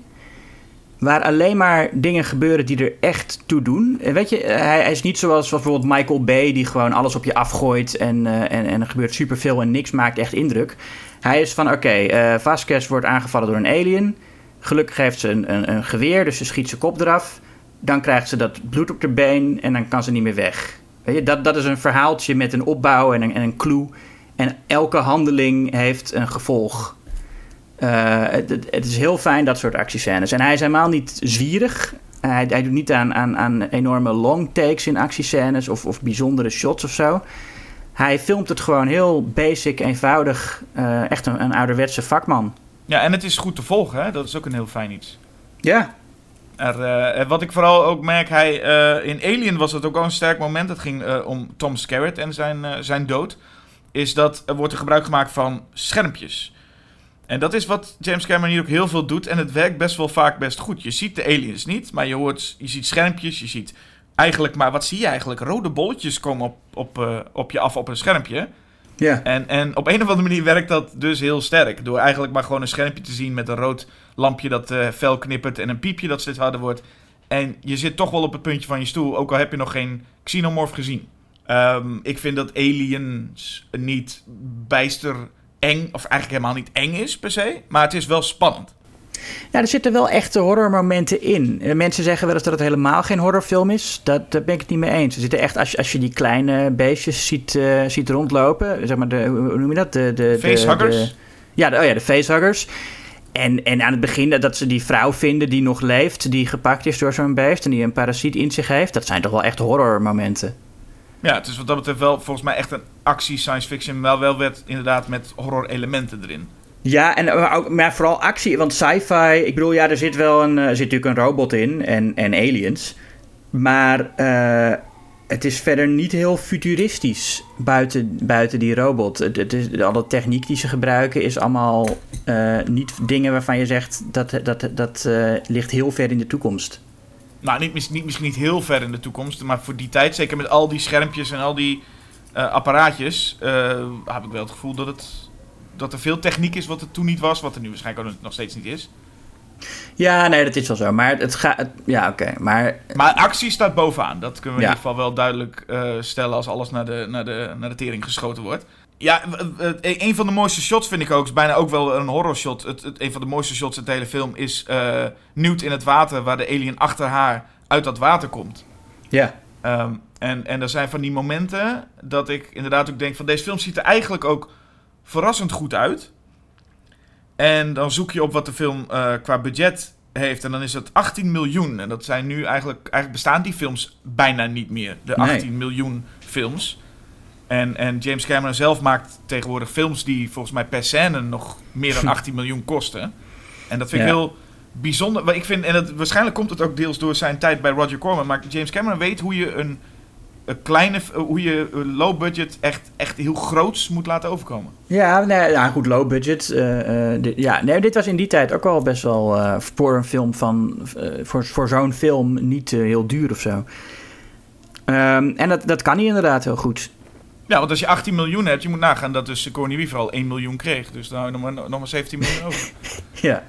Waar alleen maar dingen gebeuren die er echt toe doen. En Weet je, eh, hij, hij is niet zoals, bijvoorbeeld Michael Bay... die gewoon alles op je afgooit en, eh, en, en er gebeurt superveel en niks maakt echt indruk. Hij is van, oké, eh Vasquez wordt aangevallen door een alien. Gelukkig heeft ze een, een, een geweer, dus ze schiet zijn kop eraf. Dan krijgt ze dat bloed op de been en dan kan ze niet meer weg. Weet je, dat, dat is een verhaaltje met een opbouw en een, en een clue. En elke handeling heeft een gevolg. Eh, het, het- is heel fijn, dat soort actiescènes. En hij is helemaal niet zwierig. Hij, hij doet niet aan, aan, aan enorme long takes in actiescènes of, of bijzondere shots of zo. Hij filmt het gewoon heel basic, eenvoudig. eh, echt een, een ouderwetse vakman. Ja, en het is goed te volgen. Hè? Dat is ook een heel fijn iets. Ja. Er, eh, wat ik vooral ook merk, hij, eh, in Alien was het ook al een sterk moment. Het ging eh, om Tom Skerritt en zijn, zijn dood. Is dat er wordt er gebruik gemaakt van schermpjes. En dat is wat James Cameron hier ook heel veel doet. En het werkt best wel vaak best goed. Je ziet de aliens niet, maar je, hoort, je ziet schermpjes. Je ziet eigenlijk, maar wat zie je eigenlijk? Rode bolletjes komen op, op, op je af op een schermpje. Ja. En, en op een of andere manier werkt dat dus heel sterk. Door eigenlijk maar gewoon een schermpje te zien met een rood lampje dat eh fel knippert en een piepje dat steeds harder wordt. En je zit toch wel op het puntje van je stoel, ook al heb je nog geen xenomorph gezien. Ehm, ik vind dat Aliens niet bijster eng, of eigenlijk helemaal niet eng is per se, maar het is wel spannend. Ja, er zitten wel echte horrormomenten in. Eh, Mensen zeggen wel eens dat het helemaal geen horrorfilm is. Dat, daar ben ik het niet mee eens. Er zitten echt, als je, als je die kleine beestjes ziet, eh, ziet rondlopen, zeg maar, de, hoe noem je dat? De, de, de- Facehuggers? de- ja, de, oh ja, de facehuggers. En, en aan het begin dat- ze die vrouw vinden die nog leeft, die gepakt is door zo'n beest en die een parasiet in zich heeft, dat zijn toch wel echt horrormomenten. Ja, het is wat dat betreft wel volgens mij echt een actie science fiction, maar wel werd inderdaad met horror elementen erin. Ja, en, maar, ook, maar vooral actie. Want sci-fi, ik bedoel, ja, er zit wel een, eh, er zit natuurlijk een robot in en, en aliens. Maar eh, het is verder niet heel futuristisch buiten, buiten die robot. Het, is, alle techniek die ze gebruiken is allemaal eh, niet dingen waarvan je zegt dat, dat, dat eh, ligt heel ver in de toekomst. Nou, niet, niet, misschien niet heel ver in de toekomst, maar voor die tijd, zeker met al die schermpjes en al die eh, apparaatjes, heb ik wel het gevoel dat, het, dat er veel techniek is wat er toen niet was, wat er nu waarschijnlijk ook nog steeds niet is. Ja, nee, dat is wel zo. Maar het gaat. Ja, oké. maar Maar actie staat bovenaan, dat kunnen we Ja. in ieder geval wel duidelijk eh, stellen als alles naar de, naar, de, naar de tering geschoten wordt. Ja, e- een van de mooiste shots vind ik ook, is bijna ook wel een horror shot. Het, het, een van de mooiste shots in de hele film is Newt in het water, waar de alien achter haar uit dat water komt. ja. Ehm, en, en er zijn van die momenten dat ik inderdaad ook denk van deze film ziet er eigenlijk ook verrassend goed uit. En dan zoek je op wat de film eh, qua budget heeft en dan is het 18 miljoen. En dat zijn nu eigenlijk, eigenlijk bestaan die films bijna niet meer, de Nee. 18 miljoen films. En, en James Cameron zelf maakt tegenwoordig films die volgens mij per scène nog meer dan 18 miljoen kosten. En dat vind ik Ja. heel bijzonder. Maar ik vind, en het, waarschijnlijk komt het ook deels door zijn tijd bij Roger Corman. Maar James Cameron weet hoe je een kleine, hoe je een low budget echt, echt heel groots moet laten overkomen. Ja, nee, ja, goed, low budget. eh, eh, dit- ja, nee, dit was in die tijd ook wel best wel eh, voor een film van. eh, voor voor zo'n film niet eh, heel duur of zo. Ehm, en dat, dat kan hij inderdaad heel goed. Ja, want als je 18 miljoen hebt, je moet nagaan dat dus Sigourney Weaver al 1 miljoen kreeg. Dus dan hou je nog maar, nog maar 17 miljoen over. Ja,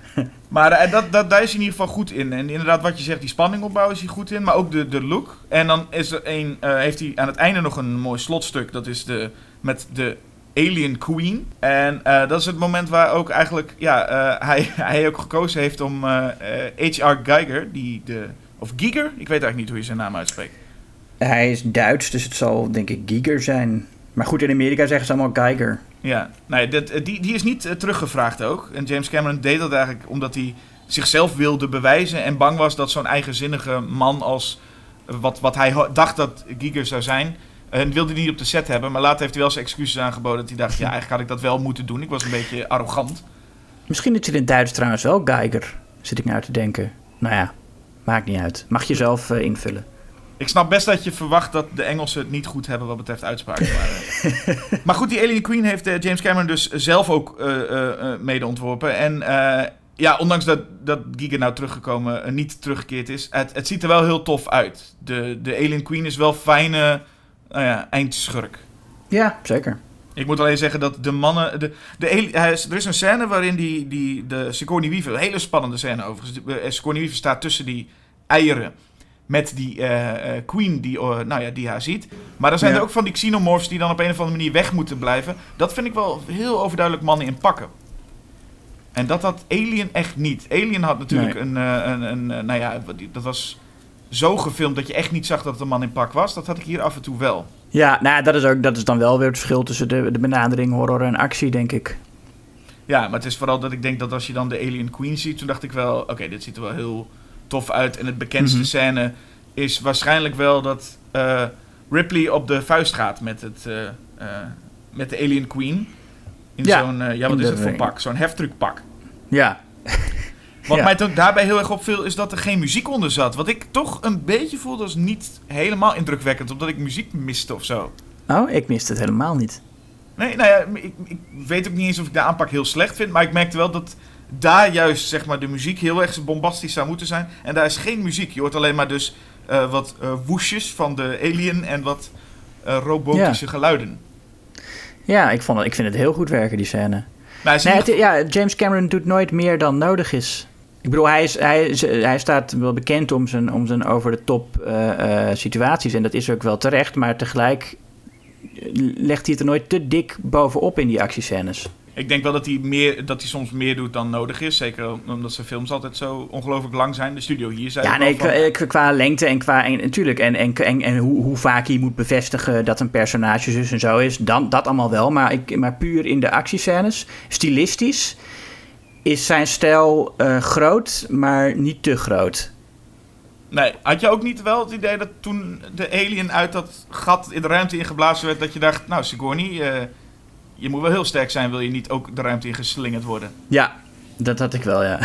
Maar eh, dat, dat, daar is hij in ieder geval goed in. En inderdaad, wat je zegt, die spanning opbouwen is hij goed in. Maar ook de, de look. En dan is er een, eh, heeft hij aan het einde nog een mooi slotstuk. Dat is de, met de Alien Queen. En eh, dat is het moment waar ook eigenlijk ja, eh, hij, hij ook gekozen heeft om H.R. Geiger, die de, of Giger, ik weet eigenlijk niet hoe je zijn naam uitspreekt. Hij is Duits, dus het zal denk ik Giger zijn. Maar goed, in Amerika zeggen ze allemaal Geiger. Ja, nee, dat, eh, die, die is niet eh, teruggevraagd ook. En James Cameron deed dat eigenlijk omdat hij zichzelf wilde bewijzen en bang was dat zo'n eigenzinnige man als eh, wat, wat hij dacht dat Giger zou zijn, en wilde hij niet op de set hebben. Maar later heeft hij wel zijn excuses aangeboden dat hij dacht, ja, eigenlijk had ik dat wel moeten doen. Ik was een beetje arrogant. Misschien is het in het Duits trouwens wel Geiger, zit ik nou te denken. Nou ja, Maakt niet uit. Mag je zelf invullen. Ik snap best dat je verwacht dat de Engelsen het niet goed hebben wat betreft uitspraken. Maar, eh, maar goed, die Alien Queen heeft eh, James Cameron dus zelf ook eh, mede ontworpen. En ja, ondanks dat, dat Giga nou teruggekomen, niet teruggekeerd is, het, het ziet er wel heel tof uit. De, de Alien Queen is wel fijne nou ja, eindschurk. Ja, zeker. Ik moet alleen zeggen dat de mannen. De, de, er is een scène waarin die, die, de Sigourney Weaver. Een hele spannende scène overigens. Sigourney Weaver staat tussen die eieren. Met die eh, eh, queen die, eh, nou ja, die haar ziet. Maar dan zijn Ja. er ook van die xenomorphs die dan op een of andere manier weg moeten blijven. Dat vind ik wel heel overduidelijk mannen in pakken. En dat had Alien echt niet. Alien had natuurlijk Nee. een, een, een, Nou ja, dat was zo gefilmd dat je echt niet zag dat het een man in pak was. Dat had ik hier af en toe wel. Ja, nou, ja, dat is, ook, dat is dan wel weer het verschil tussen de, de benadering horror en actie, denk ik. Ja, maar het is vooral dat ik denk dat als je dan de Alien Queen ziet, toen dacht ik wel, oké, dit ziet er wel heel tof uit. En het bekendste Mhm. scène is waarschijnlijk wel dat eh, Ripley op de vuist gaat met, het, eh, eh, met de Alien Queen. In Ja, zo'n, ja, wat is het voor pak? Zo'n heftruckpak. Ja. Wat Ja. mij toen daarbij heel erg opviel, is dat er geen muziek onder zat. Wat ik toch een beetje voelde als niet helemaal indrukwekkend, omdat ik muziek miste of zo. Oh, ik miste het helemaal niet. Nee, nou ja, ik, ik weet ook niet eens of ik de aanpak heel slecht vind. Maar ik merkte wel dat daar juist zeg maar, de muziek heel erg bombastisch zou moeten zijn. En daar is geen muziek. Je hoort alleen maar dus eh, wat eh woesjes van de alien en wat eh, robotische geluiden. Ja, ik, vond het, ik vind het heel goed werken, die scène. Maar Nee, het- ja, James Cameron doet nooit meer dan nodig is. Ik bedoel, hij, is, hij, is- hij staat wel bekend om zijn, om zijn over-de-top situaties. En dat is ook wel terecht. Maar tegelijk legt hij het er nooit te dik bovenop in die actiescènes. Ik denk wel dat hij, meer, dat hij soms meer doet dan nodig is. Zeker omdat zijn films altijd zo ongelooflijk lang zijn. De studio hier zei Ja, nee, van- qua, qua- lengte en qua... En, natuurlijk, en, en, en, en hoe, hoe vaak je moet bevestigen dat een personage zus en zo is. Dan, dat allemaal wel. Maar, ik, maar puur in de actiescènes, stilistisch... is zijn stijl eh, groot, maar niet te groot. Nee, had je ook niet wel het idee dat toen de alien uit dat gat in de ruimte ingeblazen werd, dat je dacht, nou Sigourney, eh, je moet wel heel sterk zijn, wil je niet ook de ruimte in geslingerd worden? Ja, dat had ik wel, ja.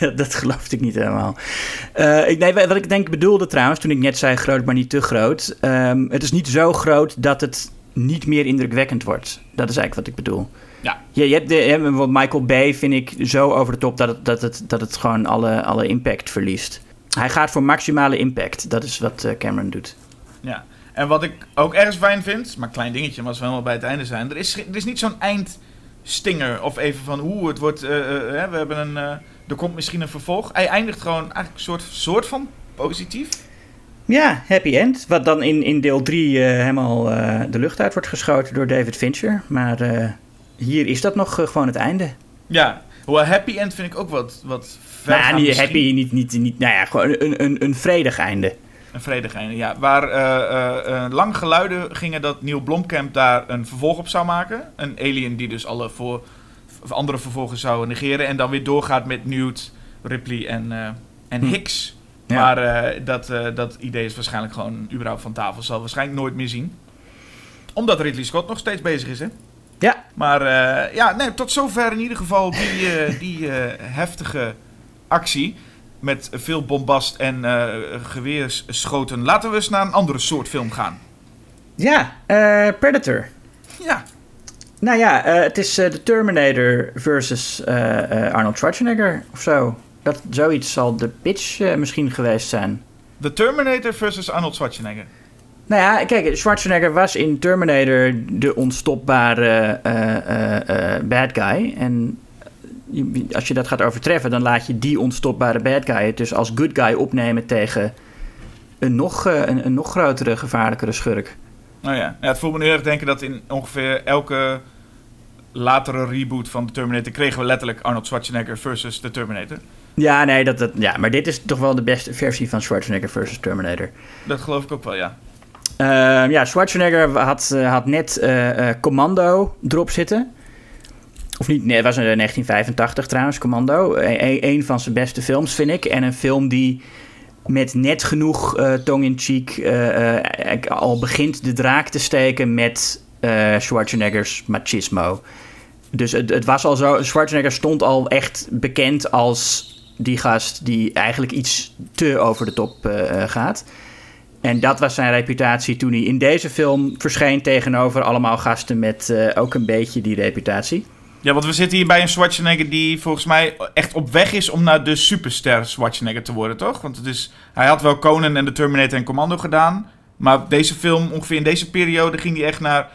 dat geloofde ik niet helemaal. Eh, ik, nee, wat ik denk bedoelde trouwens, toen ik net zei groot, maar niet te groot. ehm, het is niet zo groot dat het niet meer indrukwekkend wordt. Dat is eigenlijk wat ik bedoel. Ja. Je, je hebt de, je hebt bijvoorbeeld Michael Bay, vind ik, zo over de top dat het, dat het, dat het gewoon alle, alle impact verliest. Hij gaat voor maximale impact. Dat is wat eh, Cameron doet. Ja. En wat ik ook ergens fijn vind, maar een klein dingetje, maar als we helemaal bij het einde zijn, er is, er is niet zo'n eindstinger of even van hoe het wordt, eh, eh, hè, we hebben een, eh, er komt misschien een vervolg. Hij eindigt gewoon eigenlijk een soort, soort van positief. Ja, happy end. Wat dan in, in deel 3 helemaal eh, de lucht uit wordt geschoten door David Fincher. Maar eh, hier is dat nog eh, gewoon het einde. Ja, hoewel happy end vind ik ook wat, wat ver Nou, niet misschien. happy, niet, niet, niet, nou ja, gewoon een, een, een vredig einde. Een vredig einde, ja. Waar eh, eh, eh, lang geluiden gingen dat Neil Blomkamp daar een vervolg op zou maken. Een alien die dus alle voor, andere vervolgen zou negeren. En dan weer doorgaat met Newt, Ripley en, en Hm. Hicks. Ja. Maar dat, dat idee is waarschijnlijk gewoon überhaupt van tafel. Zal waarschijnlijk nooit meer zien. Omdat Ridley Scott nog steeds bezig is, hè. Ja, Maar ja, nee, tot zover in ieder geval die, die heftige actie. Met veel bombast en eh geweerschoten. Laten we eens naar een andere soort film gaan. ja eh, Predator. Ja, Nou ja, eh, het is de Terminator versus Arnold Schwarzenegger of zo. Dat, zoiets zal de pitch misschien geweest zijn. The Terminator versus Arnold Schwarzenegger. Nou ja, kijk, Schwarzenegger was in Terminator de onstopbare bad guy. En als je dat gaat overtreffen, dan laat je die onstopbare bad guy het dus als good guy opnemen tegen een nog, eh, een, een nog grotere, gevaarlijkere schurk. Nou ja. ja, het voelt me nu erg denken dat in ongeveer elke latere reboot van The Terminator kregen we letterlijk Arnold Schwarzenegger versus The Terminator. Ja, nee, dat, dat, ja, maar dit is toch wel de beste versie van Schwarzenegger versus Terminator. Dat geloof ik ook wel, ja. Ehm, ja, Schwarzenegger had, eh, had net eh, Commando erop zitten. Of niet, nee, het was in 1985 trouwens, Commando. E- een van zijn beste films, vind ik. En een film die met net genoeg eh tong-in-cheek eh, eh, eigenlijk al begint de draak te steken met eh, Schwarzeneggers machismo. Dus het, het was al zo, Schwarzenegger stond al echt bekend als die gast die eigenlijk iets te over de top eh, eh, gaat. En dat was zijn reputatie toen hij in deze film verscheen tegenover allemaal gasten met eh, ook een beetje die reputatie. Ja, want we zitten hier bij een Schwarzenegger die volgens mij echt op weg is om naar de superster Schwarzenegger te worden, toch? Want het is, hij had wel Conan en de Terminator en Commando gedaan. Maar deze film, ongeveer in deze periode, ging hij echt naar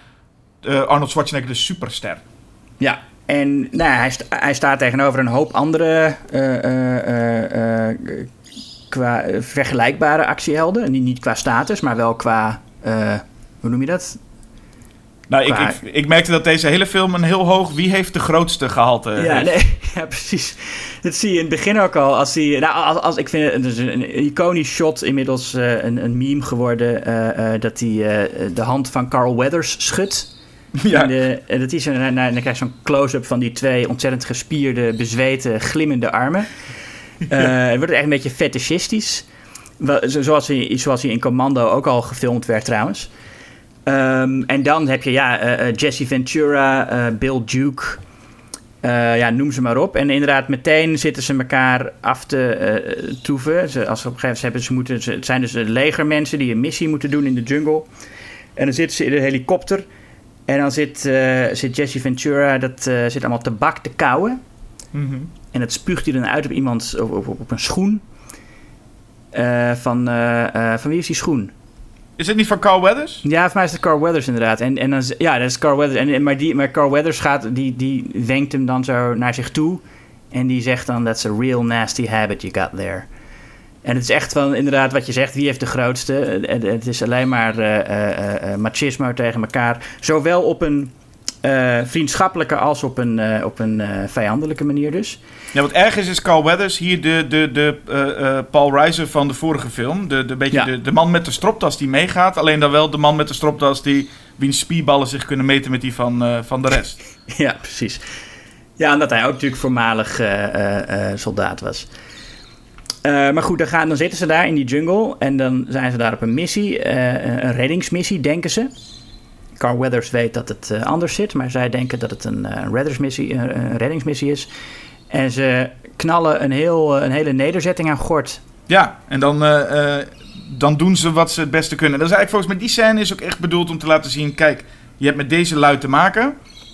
eh, Arnold Schwarzenegger, de superster. Ja, en nou, hij, hij staat tegenover een hoop andere eh, eh, qua vergelijkbare actiehelden. Niet, niet qua status, maar wel qua. hoe noem je dat? Nou, ik, ik, ik merkte dat deze hele film een heel hoog wie heeft de grootste gehalte Ja, nee, ja, precies. Dat zie je in het begin ook al. Als hij, nou, als, als, ik vind het een iconisch shot, inmiddels eh, een, een meme geworden, eh, eh, dat hij de hand van Carl Weathers schudt. Ja. En, de, en dat is een, en dan krijg je zo'n close-up van die twee ontzettend gespierde, bezweten, glimmende armen. Het wordt echt een beetje fetishistisch. Zoals hij, zoals hij in Commando ook al gefilmd werd trouwens. Ehm, en dan heb je ja, eh, eh, Jesse Ventura, eh, Bill Duke, ja, noem ze maar op. En inderdaad, meteen zitten ze elkaar af te toeven. Ze, als ze op een gegeven moment hebben, ze moeten, ze, het zijn dus legermensen die een missie moeten doen in de jungle. En dan zitten ze in een helikopter. En dan zit, zit Jesse Ventura, dat zit allemaal tabak te kauwen. Mhm. En dat spuugt hij dan uit op iemand, op, op, op een schoen. Van, van wie is die schoen? Is het niet van Carl Weathers? Ja, voor mij is het Carl Weathers inderdaad. En, en dan, ja, dat is Carl Weathers. En, maar, die, maar Carl Weathers gaat, die, die wenkt hem dan zo naar zich toe. En die zegt dan, that's a real nasty habit you got there. En het is echt wel inderdaad wat je zegt, wie heeft de grootste? Eh, Het, het is alleen maar eh, eh, eh, machismo tegen elkaar. Zowel op een eh, vriendschappelijke als op een, eh, op een eh, vijandelijke manier dus. Ja, wat erg is, is Carl Weathers hier de, de, de Paul Reiser van de vorige film. De, de, beetje Ja. de, de man met de stropdas die meegaat. Alleen dan wel de man met de stropdas die wiens spierballen zich kunnen meten met die van, van de rest. Ja, precies. Ja, omdat hij ook natuurlijk voormalig soldaat was. Maar goed, dan, gaan, dan zitten ze daar in die jungle en dan zijn ze daar op een missie, een reddingsmissie, denken ze. Carl Weathers weet dat het eh, anders zit, maar zij denken dat het een, eh, reddersmissie, eh, een reddingsmissie is. En ze knallen een, heel, eh, een hele nederzetting aan gort. Ja, en dan, dan doen ze wat ze het beste kunnen. Dat is eigenlijk volgens mij, die scène is ook echt bedoeld om te laten zien... Kijk, je hebt met deze lui te maken.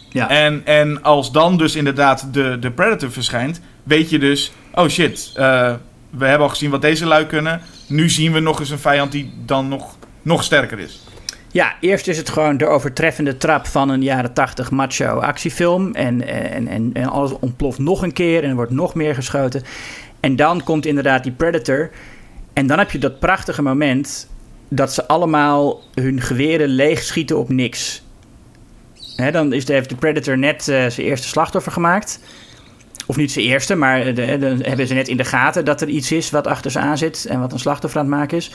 Ja. En, en als dan dus inderdaad de, de Predator verschijnt... weet je dus, oh shit, we hebben al gezien wat deze lui kunnen. Nu zien we nog eens een vijand die dan nog, nog sterker is. Ja, eerst is het gewoon de overtreffende trap van een jaren 80 macho actiefilm. En, en, en, alles ontploft nog een keer en er wordt nog meer geschoten. En dan komt inderdaad die Predator. En dan heb je dat prachtige moment dat ze allemaal hun geweren leegschieten op niks. Hè, dan is de, heeft de Predator net eh, zijn eerste slachtoffer gemaakt. Of niet zijn eerste, maar dan hebben ze net in de gaten dat er iets is wat achter ze aan zit en wat een slachtoffer aan het maken is.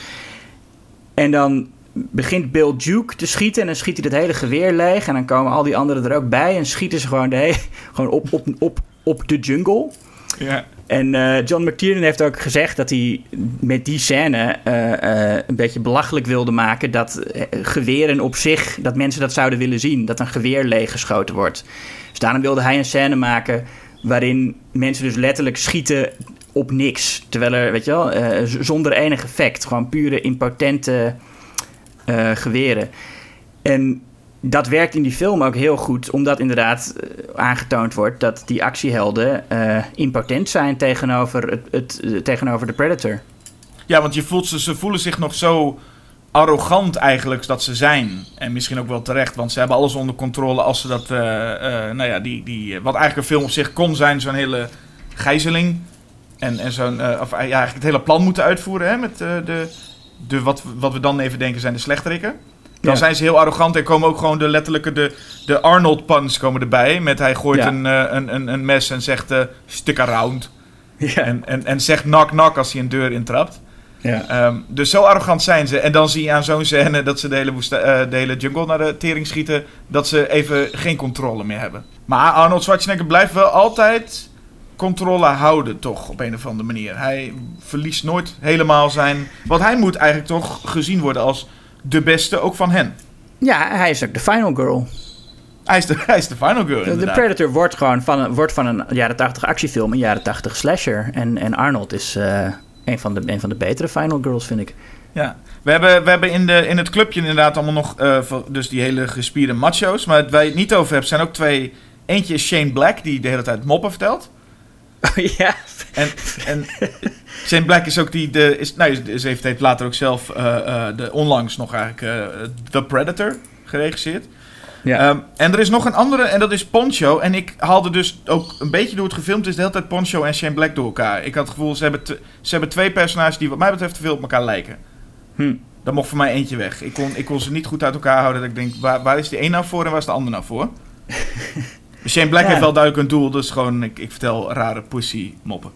En dan begint Bill Duke te schieten en dan schiet hij het hele geweer leeg. En dan komen al die anderen er ook bij en schieten ze gewoon, de gewoon op, op, op, op de jungle. Ja. En eh, John McTiernan heeft ook gezegd dat hij met die scène eh, eh, een beetje belachelijk wilde maken dat geweren op zich, dat mensen dat zouden willen zien, dat een geweer leeggeschoten wordt. Dus daarom wilde hij een scène maken waarin mensen dus letterlijk schieten op niks. Terwijl er, weet je wel, zonder enig effect, gewoon pure impotente eh, geweren. En dat werkt in die film ook heel goed, omdat inderdaad eh, aangetoond wordt dat die actiehelden eh, impotent zijn tegenover, het, het, tegenover de Predator. Ja, want je voelt ze, ze voelen zich nog zo arrogant eigenlijk dat ze zijn. En misschien ook wel terecht, want ze hebben alles onder controle als ze dat... nou ja, die, die, wat eigenlijk een film op zich kon zijn, zo'n hele gijzeling. En, en zo'n, of ja, eigenlijk het hele plan moeten uitvoeren hè, met de, de wat, wat we dan even denken zijn de slechterikken. Dan Ja. zijn ze heel arrogant en komen ook gewoon de letterlijke de, de Arnold puns komen erbij. Met hij gooit Ja. een, eh, een, een, een mes en zegt eh stick around. Ja, En, en, en zegt knock knock als hij een deur intrapt. ja. Ehm, dus zo arrogant zijn ze. En dan zie je aan zo'n scène dat ze de hele, woesta- eh, de hele jungle naar de tering schieten. Dat ze even geen controle meer hebben. Maar Arnold Schwarzenegger blijft wel altijd controle houden, toch? Op een of andere manier. Hij verliest nooit helemaal zijn... Want hij moet eigenlijk toch gezien worden als de beste, ook van hen. ja, hij is ook de final girl. Hij is de, hij is de final girl, De. Predator wordt gewoon van een, wordt van een jaren 80 actiefilm een jaren 80 slasher. En, en Arnold is eh, een, van de, een van de betere Final Girls, vind ik. Ja. We hebben, we hebben in, de, in het clubje inderdaad allemaal nog eh, dus die hele gespierde macho's. Maar waar je het niet over hebt, zijn ook twee... Eentje is Shane Black, die de hele tijd moppen vertelt. ja. En, en Shane Black is ook die... De, is, nou, ze heeft, heeft later ook zelf eh, eh, de, onlangs nog eigenlijk eh, The Predator geregisseerd. ja. Ehm, en er is nog een andere, en dat is Poncho. En ik haalde dus ook een beetje door het gefilmd is de hele tijd Poncho en Shane Black door elkaar. Ik had het gevoel, ze hebben, ze hebben twee personages die wat mij betreft te veel op elkaar lijken. Hm. Daar mocht voor mij eentje weg. Ik kon, ik kon ze niet goed uit elkaar houden. Dat ik denk, waar, waar is die een nou voor en waar is de ander nou voor? Shane Black Ja. heeft wel duidelijk een doel, dus gewoon, ik, ik vertel rare pussy moppen.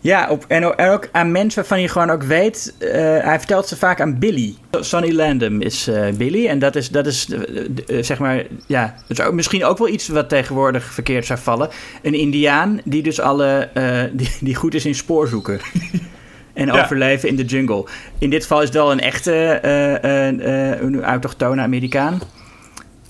Ja, op, en, ook, en ook aan mensen waarvan je gewoon ook weet... eh, hij vertelt ze vaak aan Billy. Sonny Landham is eh, Billy. En dat is, dat is eh, zeg maar... Ja, dat is ook, misschien ook wel iets wat tegenwoordig verkeerd zou vallen. Een indiaan die dus alle... eh, die, die goed is in spoorzoeken. en Ja. overleven in de jungle. In dit geval is het wel een echte eh, eh, eh, een autochtone Amerikaan.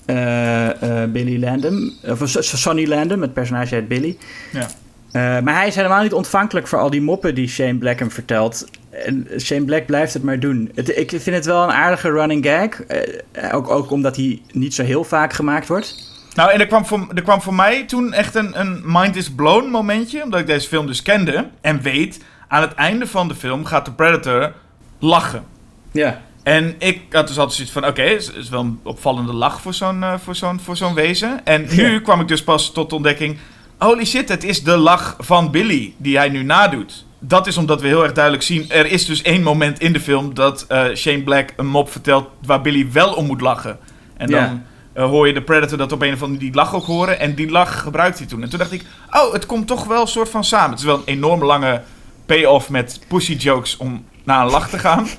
Eh, eh, Billy Landham. Of eh, Sonny Landham, het personage heet Billy. Ja. Uh, maar hij is helemaal niet ontvankelijk voor al die moppen die Shane Black hem vertelt. En Shane Black blijft het maar doen. Het, ik vind het wel een aardige running gag. Uh, ook, ook omdat hij niet zo heel vaak gemaakt wordt. Nou, en er kwam voor, er kwam voor mij toen echt een, een mind is blown momentje. Omdat ik deze film dus kende en weet... aan het einde van de film gaat de Predator lachen. Ja. En ik had dus altijd zoiets van, oké, het is wel een opvallende lach voor zo'n uh, voor zo'n voor zo'n wezen. En nu kwam ik dus pas tot de ontdekking, holy shit, het is de lach van Billy die hij nu nadoet. Dat is omdat we heel erg duidelijk zien, er is dus één moment in de film dat uh, Shane Black een mop vertelt waar Billy wel om moet lachen. En dan Ja. uh, hoor je de Predator dat op een of andere die lach ook horen en die lach gebruikt hij toen. En toen dacht ik, oh, het komt toch wel een soort van samen. Het is wel een enorme lange payoff met pussy jokes om naar een lach te gaan.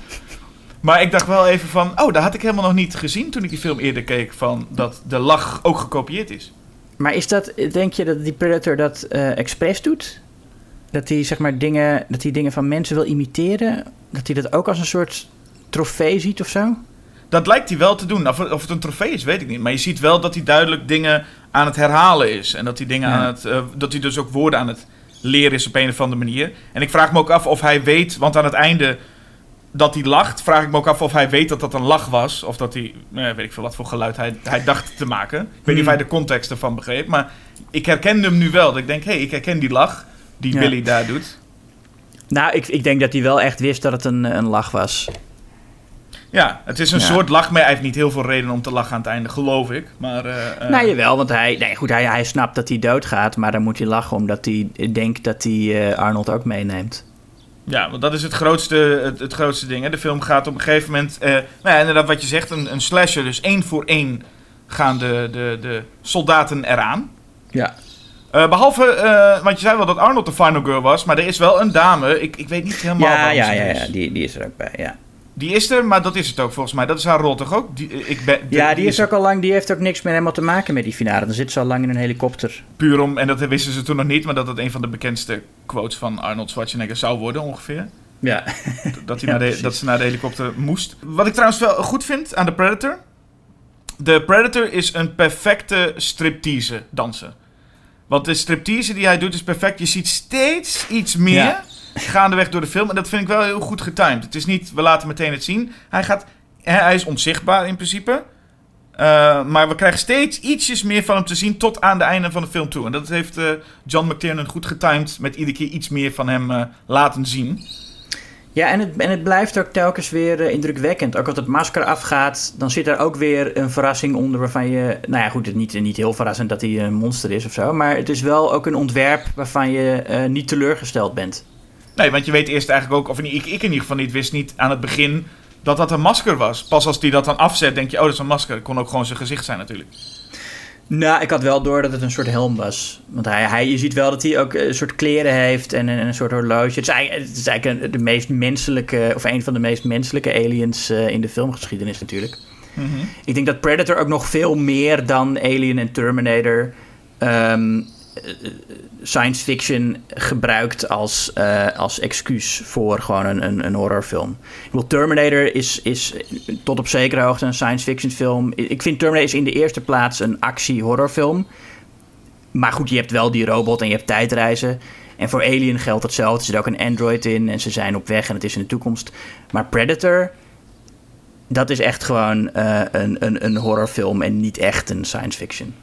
Maar ik dacht wel even van, oh, dat had ik helemaal nog niet gezien toen ik die film eerder keek. Van dat de lach ook gekopieerd is. Maar is dat, denk je dat die Predator dat uh, expres doet? Dat hij zeg maar dingen, dat hij dingen van mensen wil imiteren? Dat hij dat ook als een soort trofee ziet of zo? Dat lijkt hij wel te doen. Of, of het een trofee is, weet ik niet. Maar je ziet wel dat hij duidelijk dingen aan het herhalen is. En dat hij dingen Ja. aan het. Uh, dat hij dus ook woorden aan het leren is op een of andere manier. En ik vraag me ook af of hij weet, want aan het einde dat hij lacht, vraag ik me ook af of hij weet dat dat een lach was. Of dat hij, eh, weet ik veel wat voor geluid hij, hij dacht te maken. Ik weet niet of Hmm. hij de context ervan begreep. Maar ik herkende hem nu wel. Dat ik denk, hé, hey, ik herken die lach die Ja. Billy daar doet. Nou, ik, ik denk dat hij wel echt wist dat het een, een lach was. Ja, het is een Ja. soort lach, maar hij heeft niet heel veel reden om te lachen aan het einde, geloof ik. Maar, eh, nou, jawel, want hij, nee, goed, hij, hij snapt dat hij doodgaat, maar dan moet hij lachen omdat hij denkt dat hij eh, Arnold ook meeneemt. Ja, want dat is het grootste, het, het grootste ding. Hè. De film gaat op een gegeven moment... eh, nou ja, inderdaad wat je zegt, een, een slasher. Dus één voor één gaan de, de, de soldaten eraan. Ja. Eh, behalve, eh, want je zei wel dat Arnold de final girl was. Maar er is wel een dame, ik, ik weet niet helemaal Ja, waarom ja, ja, er ja, is. die, die is er ook bij, ja. Die is er, maar dat is het ook volgens mij. Dat is haar rol toch ook? Die, eh, ik ben, Ja, die is ook al lang, die heeft ook niks meer helemaal te maken met die finale. Dan zit ze al lang in een helikopter. Puur om, en dat wisten ze toen nog niet... maar dat het een van de bekendste quotes van Arnold Schwarzenegger zou worden ongeveer. Ja. Dat, hij Ja, naar de, dat ze naar de helikopter moest. Wat ik trouwens wel goed vind aan de Predator. De Predator is een perfecte striptease danser. Want de striptease die hij doet is perfect. Je ziet steeds iets meer Ja. Gaandeweg door de film. En dat vind ik wel heel goed getimed. Het is niet, we laten meteen het zien. Hij, gaat, hij is onzichtbaar in principe. Uh, maar we krijgen steeds ietsjes meer van hem te zien tot aan de einde van de film toe. En dat heeft uh, John McTiernan goed getimed met iedere keer iets meer van hem uh, laten zien. Ja, en het, en het blijft ook telkens weer eh, indrukwekkend. Ook als het masker afgaat, dan zit er ook weer een verrassing onder waarvan je... Nou ja, goed, het niet, niet heel verrassend dat hij een monster is of zo. Maar het is wel ook een ontwerp waarvan je eh, niet teleurgesteld bent. Nee, want je weet eerst eigenlijk ook... Of ik, ik in ieder geval niet wist niet aan het begin dat dat een masker was. Pas als hij dat dan afzet, denk je, oh, dat is een masker. Het kon ook gewoon zijn gezicht zijn natuurlijk. Nou, ik had wel door dat het een soort helm was. Want hij, hij, je ziet wel dat hij ook een soort kleren heeft en een, een soort horloge. Het is eigenlijk, het is eigenlijk een, de meest menselijke, of een van de meest menselijke aliens uh, in de filmgeschiedenis natuurlijk. Mm -hmm. Ik denk dat Predator ook nog veel meer dan Alien en Terminator um, eh, science fiction gebruikt als, eh, als excuus voor gewoon een, een, een horrorfilm. Bedoel, Terminator is, is tot op zekere hoogte een science fiction film. Ik vind Terminator is in de eerste plaats een actie-horrorfilm. Maar goed, je hebt wel die robot en je hebt tijdreizen. En voor Alien geldt hetzelfde. Er zit ook een android in en ze zijn op weg en het is in de toekomst. Maar Predator, dat is echt gewoon eh, een, een, een horrorfilm en niet echt een science fiction.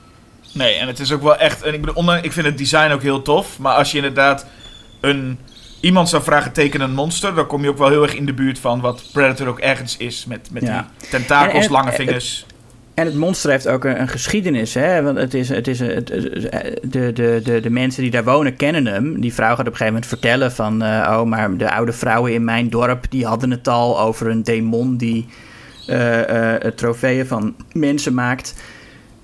Nee, en het is ook wel echt. En ik, bedoel, ondanks- ik vind het design ook heel tof. Maar als je inderdaad een. Iemand zou vragen teken een monster, dan kom je ook wel heel erg in de buurt van wat Predator ook ergens is. Met, met Ja. die tentakels, En- en- lange vingers. En het monster heeft ook een, een geschiedenis. Hè? Want het is, het is, het, de, de, de, de mensen die daar wonen kennen hem. Die vrouw gaat op een gegeven moment vertellen van... eh, oh, maar de oude vrouwen in mijn dorp... die hadden het al over een demon die eh, trofeeën van mensen maakt.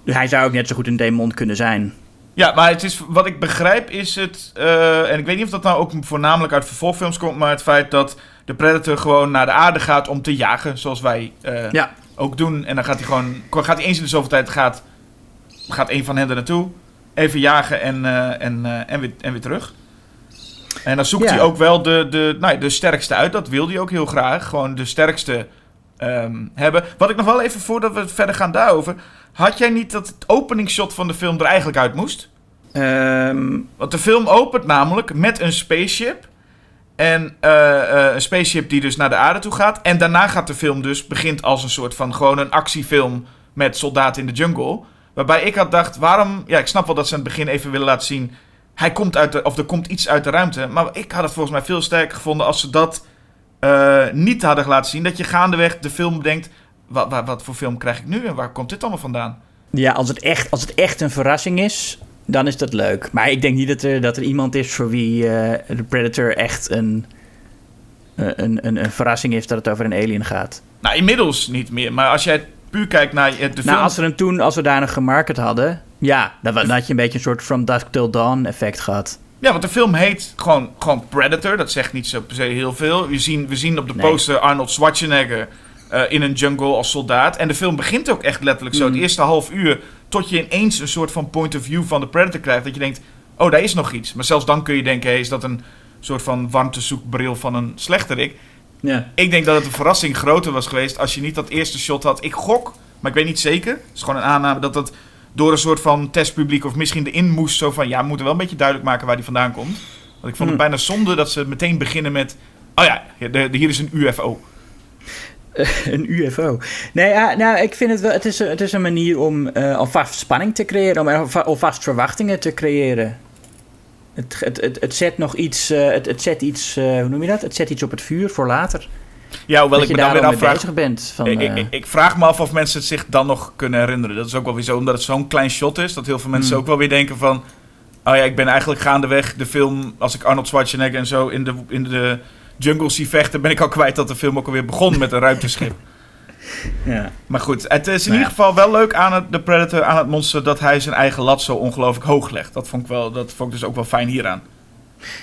Dus hij zou ook net zo goed een demon kunnen zijn. Ja, maar het is, wat ik begrijp is het. eh, en ik weet niet of dat nou ook voornamelijk uit vervolgfilms komt. Maar het feit dat de Predator gewoon naar de aarde gaat om te jagen. Zoals wij eh, Ja, ook doen. En dan gaat hij gewoon. Gaat hij eens in de zoveel tijd. Gaat, gaat een van hen er naartoe. Even jagen en, eh, en, en, weer, en weer terug. En dan zoekt Ja. hij ook wel de, de, nou, de sterkste uit. Dat wil hij ook heel graag. Gewoon de sterkste ehm, hebben. Wat ik nog wel even voordat we verder gaan daarover. Had jij niet dat het openingsshot van de film er eigenlijk uit moest? Ehm, Want de film opent namelijk met een spaceship. En eh, eh, een spaceship die dus naar de aarde toe gaat. En daarna gaat de film dus, begint als een soort van gewoon een actiefilm met soldaten in de jungle. Waarbij ik had dacht, waarom... Ja, ik snap wel dat ze aan het begin even willen laten zien... Hij komt uit de, of er komt iets uit de ruimte. Maar ik had het volgens mij veel sterker gevonden als ze dat eh, niet hadden laten zien. Dat je gaandeweg de film denkt... Wat, wat, wat voor film krijg ik nu en waar komt dit allemaal vandaan? ja, als het, echt, als het echt een verrassing is, dan is dat leuk. Maar ik denk niet dat er, dat er iemand is voor wie eh, de Predator echt een, eh, een, een, een verrassing is dat het over een alien gaat. Nou, inmiddels niet meer. Maar als jij puur kijkt naar eh, de film... Nou, als we hem toen, als we daar nog gemarket hadden, ja, dan, had je een beetje een soort From Dusk Till Dawn effect gehad. Ja, want de film heet gewoon, gewoon Predator. Dat zegt niet zo per se heel veel. We zien, we zien op de Nee. poster Arnold Schwarzenegger eh, in een jungle als soldaat. En de film begint ook echt letterlijk zo. Het eerste half uur tot je ineens een soort van point of view van de Predator krijgt. Dat je denkt, oh, daar is nog iets. Maar zelfs dan kun je denken, hey, is dat een soort van warmtezoekbril van een slechterik? Ja. Ik denk dat het een verrassing groter was geweest als je niet dat eerste shot had. Ik gok, maar ik weet niet zeker. Het is gewoon een aanname dat dat door een soort van testpubliek of misschien erin moest. Zo van, ja, we moeten wel een beetje duidelijk maken waar die vandaan komt. Want ik vond het Hmm. bijna zonde dat ze meteen beginnen met... Oh ja, de, de- hier is een UFO. een UFO. Nee, nou, ik vind het wel. Het is, een- het is een manier om eh, alvast spanning te creëren, om alva- alvast verwachtingen te creëren. Het, het, het, het zet nog iets. eh, het, het zet iets. eh, hoe noem je dat? Het zet iets op het vuur voor later. Ja, hoewel dat ik je me dan daar weer afvraag... bezig bent. Van, Ik, eh, ik, ik vraag me af of mensen het zich dan nog kunnen herinneren. Dat is ook wel weer zo, omdat het zo'n klein shot is. Dat heel veel mensen Hmm. ook wel weer denken van... Oh ja, ik ben eigenlijk gaandeweg de film... Als ik Arnold Schwarzenegger en zo in de, in de jungle zie vechten... ben ik al kwijt dat de film ook alweer begon met een ruimteschip. ja. Maar goed, het is in Nou ieder geval wel leuk aan het, de Predator, aan het monster... dat hij zijn eigen lat zo ongelooflijk hoog legt. Dat vond ik, wel, dat vond ik dus ook wel fijn hieraan.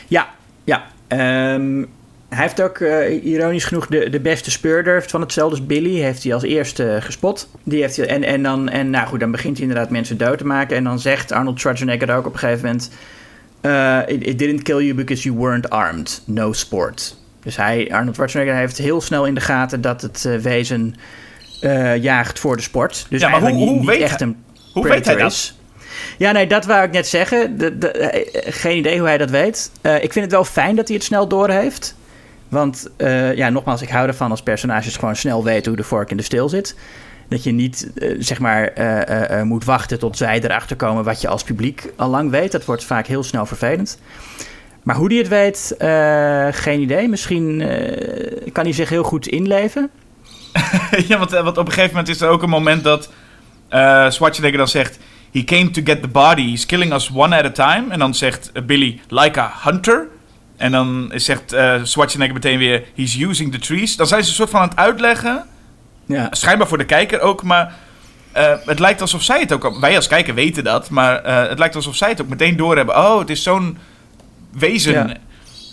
Ja, ja. Ehm, hij heeft ook, eh, ironisch genoeg, de, de beste speurder van hetzelfde als Billy. Heeft hij als eerste gespot. Die heeft hij, en, en, dan, en nou goed, dan begint hij inderdaad mensen dood te maken. En dan zegt Arnold Schwarzenegger ook op een gegeven moment... eh, it, it didn't kill you because you weren't armed. No sport. Dus hij, Arnold Schwarzenegger heeft heel snel in de gaten dat het eh, wezen eh, jaagt voor de sport. Dus Ja, maar hoe- niet, hoe niet weet echt een Hoe weet hij dat? is. Ja, nee, dat wou ik net zeggen. De, de, eh, geen idee hoe hij dat weet. Ik vind het wel fijn dat hij het snel doorheeft. Want, ja, nogmaals, ik hou ervan als personages gewoon snel weten hoe de vork in de steel zit. Dat je niet, zeg maar, moet wachten tot zij erachter komen wat je als publiek al lang weet. Dat wordt vaak heel snel vervelend. Maar hoe hij het weet, eh, geen idee. Misschien eh, kan hij zich heel goed inleven. ja, want, eh, want op een gegeven moment is er ook een moment dat Schwarzenegger dan zegt... He came to get the body. He's killing us one at a time. En dan zegt Billy, like a hunter. En dan zegt Schwarzenegger meteen weer, he's using the trees. Dan zijn ze een soort van aan het uitleggen. Ja. Schijnbaar voor de kijker ook, maar... het lijkt alsof zij het ook... Wij als kijker weten dat, maar het lijkt alsof zij het ook meteen doorhebben. Oh, het is zo'n wezen. Ja.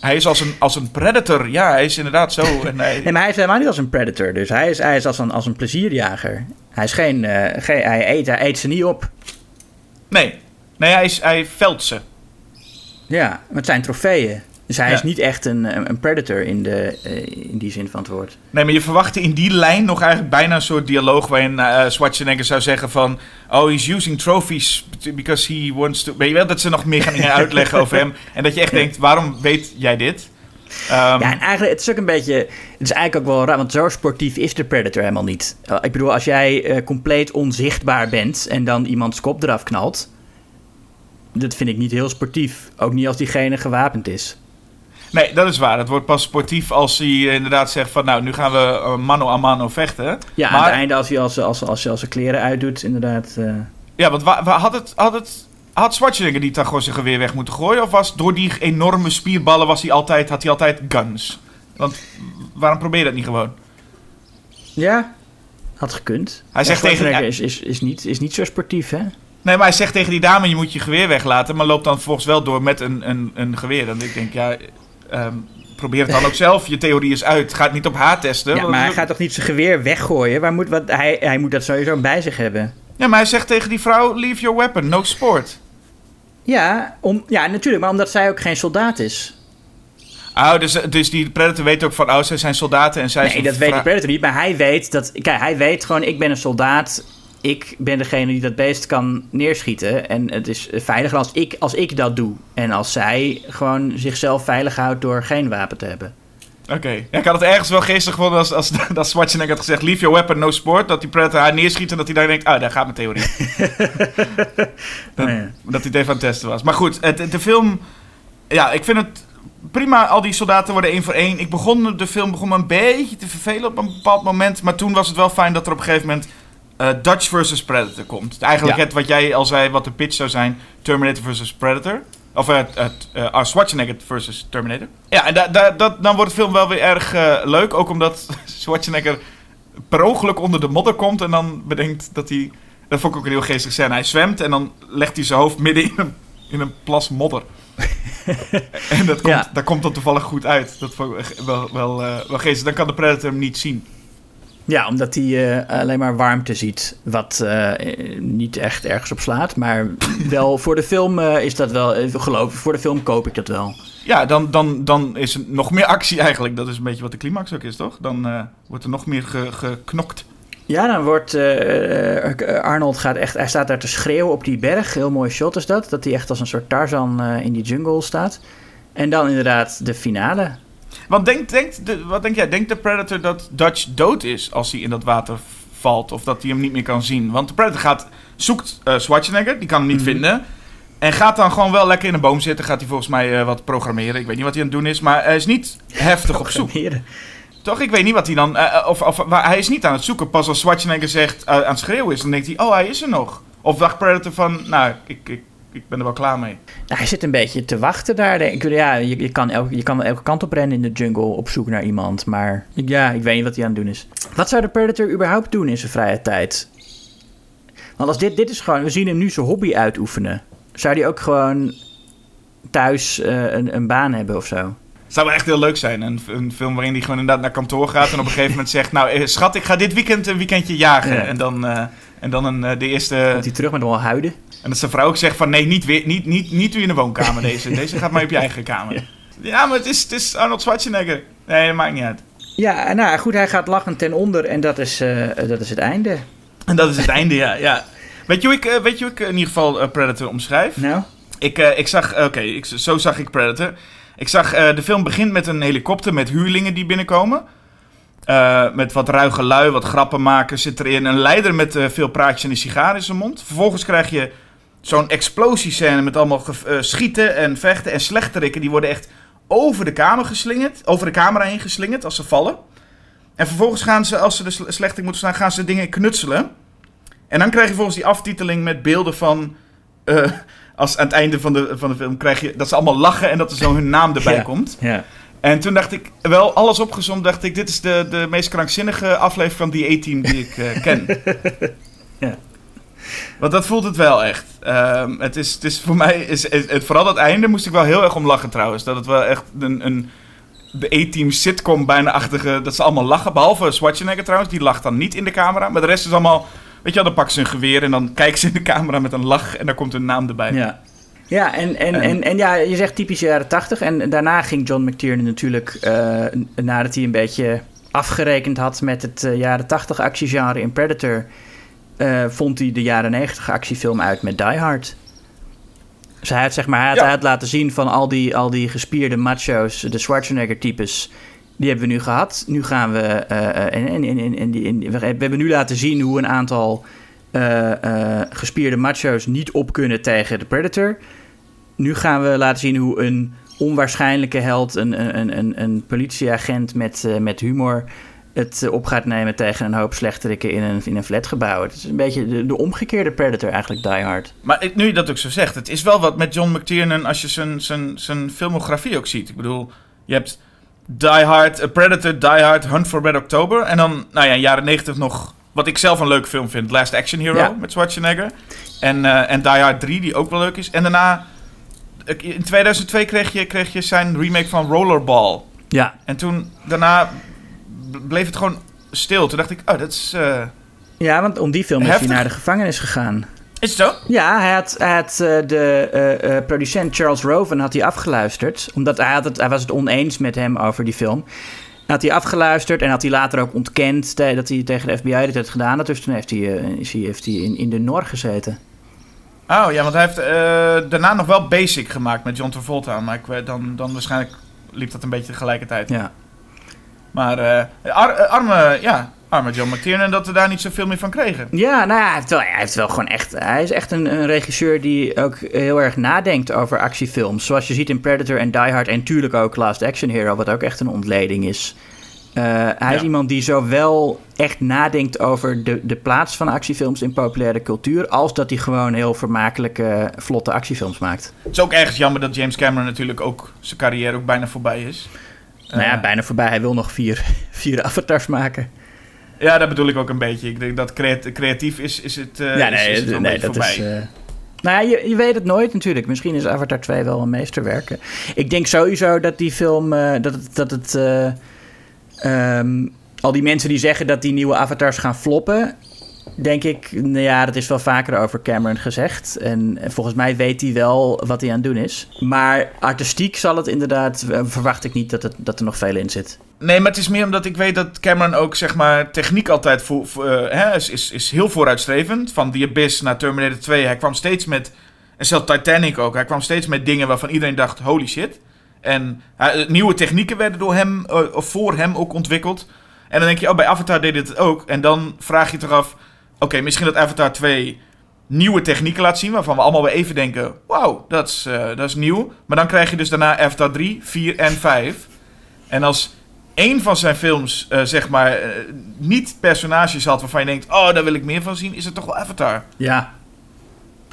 Hij is als een, als een predator. Ja, hij is inderdaad zo. En hij, Nee, maar hij is helemaal niet als een predator. Dus hij is, hij is als, een, als een plezierjager. Hij is geen, eh, geen hij, eet, hij eet ze niet op. nee, Nee, hij, is, hij velt ze. Ja, het zijn trofeeën. Dus hij Ja. is niet echt een, een predator in, de, eh, in die zin van het woord. Nee, maar je verwachtte in die lijn nog eigenlijk bijna een soort dialoog waarin eh Schwarzenegger zou zeggen van... Oh, he's using trophies because he wants to... Weet je wel, dat ze nog meer gaan uitleggen over hem. En dat je echt denkt, waarom weet jij dit? Ehm, Ja, en eigenlijk, het is ook een beetje... Het is eigenlijk ook wel raar, want zo sportief is de Predator helemaal niet. Uh, ik bedoel, als jij eh, compleet onzichtbaar bent en dan iemands kop eraf knalt... Dat vind ik niet heel sportief. Ook niet als diegene gewapend is. Nee, dat is waar. Het wordt pas sportief als hij inderdaad zegt van... Nou, nu gaan we eh, mano a mano vechten. Ja, maar, aan het einde als hij als, als, als, als zijn kleren uitdoet, inderdaad... eh, Ja, want wa, wa- had, het, had, het, had Schwarzenegger gewoon zijn geweer weg moeten gooien? Of was door die enorme spierballen was hij altijd, had hij altijd guns? Want waarom probeer je dat niet gewoon? Ja, had gekund. Hij zegt tegen- is, is, is, niet, is niet zo sportief, hè? Nee, maar hij zegt tegen die dame, je moet je geweer weglaten. Maar loopt dan vervolgens wel door met een, een, een geweer. En ik denk, ja, ehm, probeer het dan ook zelf. Je theorie is uit. Ga het niet op haar testen. Ja, maar hij gaat toch niet zijn geweer weggooien? Waar moet, wat, hij, hij moet dat sowieso bij zich hebben. Ja, maar hij zegt tegen die vrouw, leave your weapon, no sport. Ja, om, ja, natuurlijk, maar omdat zij ook geen soldaat is. Oh, dus, dus die Predator weet ook van, oh, zij zijn soldaten en zij Nee, dat weet de Predator niet, maar hij weet dat... Kijk, hij weet gewoon, ik ben een soldaat. Ik ben degene die dat beest kan neerschieten. En het is veiliger als ik, als ik dat doe. En als zij gewoon zichzelf veilig houdt door geen wapen te hebben. Oké. Ja, ik had het ergens wel geestig gevonden als, als, als Schwarzenegger had gezegd, leave your weapon, no sport. Dat die Predator haar neerschiet en dat hij daar denkt, ah, daar gaat mijn theorie. Nou ja. Dat hij het even aan het testen was. Maar goed, het, de film... Ja, ik vind het prima. Al die soldaten worden één voor één. Ik begon, de film begon me een beetje te vervelen op een bepaald moment. Maar toen was het wel fijn dat er op een gegeven moment... eh, Dutch versus Predator komt. Eigenlijk Ja. het wat jij al zei, wat de pitch zou zijn. Terminator versus Predator. Of eh, het ah, Schwarzenegger versus Terminator. Ja, en da, da, dat, dan wordt de film wel weer erg leuk. Ook omdat Schwarzenegger per ongeluk onder de modder komt. En dan bedenkt dat hij... Dat vond ik ook een heel geestig scène. Hij zwemt en dan legt hij zijn hoofd midden in een, in een plas modder. en dat komt, Ja. daar komt dan toevallig goed uit. Dat vond ik wel, wel, eh, wel geestig. Dan kan de Predator hem niet zien. Ja, omdat hij eh, alleen maar warmte ziet. Wat eh, niet echt ergens op slaat. Maar wel voor de film eh, is dat wel... geloof voor de film koop ik dat wel. Ja, dan, dan, dan is er nog meer actie eigenlijk. Dat is een beetje wat de climax ook is, toch? Dan wordt er nog meer ge- geknokt. Ja, dan wordt Arnold gaat echt, hij staat daar te schreeuwen op die berg. Heel mooi shot is dat. Dat hij echt als een soort Tarzan in die jungle staat. En dan inderdaad de finale. Want denkt, denkt de, wat denk jij? Denkt de Predator dat Dutch dood is als hij in dat water valt? Of dat hij hem niet meer kan zien? Want de Predator gaat, zoekt eh, Schwarzenegger, die kan hem niet vinden. En gaat dan gewoon wel lekker in een boom zitten. Gaat hij volgens mij eh, wat programmeren. Ik weet niet wat hij aan het doen is. Maar hij is niet heftig op zoek. Toch? Ik weet niet wat hij dan... eh, of, of, maar hij is niet aan het zoeken. Pas als Schwarzenegger zegt, aan het schreeuwen is, dan denkt hij... Oh, hij is er nog. Of dacht Predator van... Nou, ik, ik, ik ben er wel klaar mee. Nou, hij zit een beetje te wachten daar. denk Ik, ja, je, je, kan elke, je kan wel elke kant op rennen in de jungle op zoek naar iemand. Maar ja, ik weet niet wat hij aan het doen is. Wat zou de Predator überhaupt doen in zijn vrije tijd? Want als dit, dit is gewoon... We zien hem nu zijn hobby uitoefenen. Zou hij ook gewoon thuis eh, een, een baan hebben of zo? Zou wel echt heel leuk zijn. Een, een film waarin hij gewoon inderdaad naar kantoor gaat... en op een gegeven moment zegt... Nou, eh, schat, ik ga dit weekend een weekendje jagen. Ja. En dan, eh, en dan een, de eerste... Komt hij terug met wel huiden? En dat zijn vrouw ook zegt van... Nee, niet, weer, niet, niet, niet u in de woonkamer deze. Deze gaat maar op je eigen kamer. Ja, maar het is, het is Arnold Schwarzenegger. Nee, dat maakt niet uit. Ja, nou goed, hij gaat lachend ten onder en dat is, eh, dat is het einde. En dat is het einde, ja. ja. Weet, je hoe ik, eh, weet je hoe ik in ieder geval eh, Predator omschrijf? Nou, Ik, eh, ik zag, oké, zo zag ik Predator. Ik zag, eh, de film begint met een helikopter met huurlingen die binnenkomen. Eh, met wat ruige lui, wat grappen maken zit erin. Een leider met eh, veel praatjes en een sigaar in zijn mond. Vervolgens krijg je zo'n explosiescène met allemaal eh, schieten en vechten. En slechterikken die worden echt over de kamer geslingerd. Over de camera heen geslingerd als ze vallen. En vervolgens gaan ze, als ze de sle- slechterik moeten staan, gaan ze dingen knutselen. En dan krijg je volgens die aftiteling met beelden van... eh, als aan het einde van de, van de film krijg je dat ze allemaal lachen en dat er zo hun naam erbij Ja. komt. ja. En toen dacht ik, wel alles opgezomd, dacht ik, dit is de, de meest krankzinnige aflevering van die A-team die ik eh, ken. Ja. Want dat voelt het wel echt. Ehm, het, is, het is voor mij, is, het, het- vooral dat einde moest ik wel heel erg om lachen trouwens. Dat het wel echt een, een de A-team sitcom bijna achtige, dat ze allemaal lachen. Behalve Schwarzenegger trouwens, die lacht dan niet in de camera. Maar de rest is allemaal Weet je wel, dan pakken ze een geweer en dan kijken ze in de camera met een lach en daar komt hun naam erbij. Ja. Ja, en, en, En- en, ja, je zegt typisch jaren tachtig. En daarna ging John McTiernan natuurlijk, eh, nadat hij een beetje afgerekend had met het eh, jaren tachtig actiegenre in Predator, eh, vond hij de jaren negentig actiefilm uit met Die Hard. Dus hij had, zeg maar, hij had, Ja. hij had laten zien van al die, al die gespierde macho's, de Schwarzenegger-types, die hebben we nu gehad. Nu gaan we, en, we hebben nu laten zien hoe een aantal eh, eh, gespierde macho's niet op kunnen tegen de Predator. Nu gaan we laten zien hoe een onwaarschijnlijke held, een, een, een- een, politieagent met, met humor, het eh, op gaat nemen tegen een hoop slechterikken in een, in een flatgebouw. Het is een beetje de, de omgekeerde Predator eigenlijk, Die Hard. Maar ik- nu je dat ook zo zegt, het is wel wat met John McTiernan als je zijn, zijn, zijn filmografie ook ziet. Ik bedoel, je hebt Die Hard, A Predator, Die Hard, Hunt for Red October. En dan, nou ja, in jaren 90 nog, wat ik zelf een leuke film vind, Last Action Hero Ja. met Schwarzenegger. En, eh, en Die Hard 3, die ook wel leuk is. En daarna, in 2002 kreeg je, kreeg je zijn remake van Rollerball. Ja, En toen, daarna bleef het gewoon stil. Toen dacht ik, oh, dat is... eh, ja want om die film is Heftig. hij naar de gevangenis gegaan. Is het zo? Ja, hij had, hij had eh, de eh, producent Charles Roven had hij afgeluisterd. Omdat hij, had het, hij was het oneens met hem over die film. Had hij afgeluisterd en had hij later ook ontkend te- dat hij tegen de FBI dit had gedaan. Dus toen heeft hij, is hij, heeft hij in, in de Nor gezeten. Oh ja, want hij heeft daarna nog wel Basic gemaakt met John Travolta. Maar ik, dan, dan waarschijnlijk liep dat een beetje tegelijkertijd. Ja. Maar eh, ar- eh, arme, ja, arme John McTiernan dat we daar niet zoveel meer van kregen. Ja, nou ja, hij heeft wel, hij heeft wel gewoon echt. Hij is echt een, een regisseur die ook heel erg nadenkt over actiefilms. Zoals je ziet in Predator en Die Hard. En natuurlijk ook Last Action Hero, wat ook echt een ontleding is. Eh, hij is iemand die zowel echt nadenkt over de, de plaats van actiefilms in populaire cultuur. als dat hij gewoon heel vermakelijke, vlotte actiefilms maakt. Het is ook ergens jammer dat James Cameron natuurlijk ook zijn carrière ook bijna voorbij is. Nou ja, Eh, bijna voorbij. Hij wil nog vier, vier avatars maken. Ja, dat bedoel ik ook een beetje. Ik denk dat creat- creatief is, is het, eh, ja, nee, is het nee dat voorbij. is. eh, nou ja, je, je weet het nooit natuurlijk. Misschien is Avatar 2 wel een meesterwerk. Ik denk sowieso dat die film. eh, dat het. Dat het eh, ehm, al die mensen die zeggen dat die nieuwe avatars gaan floppen. Denk ik, nou ja, dat is wel vaker over Cameron gezegd. En volgens mij weet hij wel wat hij aan het doen is. Maar artistiek zal het inderdaad, eh, verwacht ik niet dat, het, dat er nog veel in zit. Nee, maar het is meer omdat ik weet dat Cameron ook, zeg maar, techniek altijd voor, eh, hè, is, is, is heel vooruitstrevend. Van The Abyss naar Terminator 2. Hij kwam steeds met, en zelfs Titanic ook, hij kwam steeds met dingen waarvan iedereen dacht, holy shit. En hij- nieuwe technieken werden door hem, eh, of voor hem ook ontwikkeld. En dan denk je, oh, bij Avatar deed het ook. En dan vraag je toch af, oké, misschien dat Avatar 2 nieuwe technieken laat zien, waarvan we allemaal weer even denken, wauw, dat is, eh, dat is nieuw. Maar dan krijg je dus daarna Avatar 3, 4 en 5. En als één van zijn films, eh, zeg maar, eh, niet personages had waarvan je denkt, oh, daar wil ik meer van zien, is het toch wel Avatar. Ja,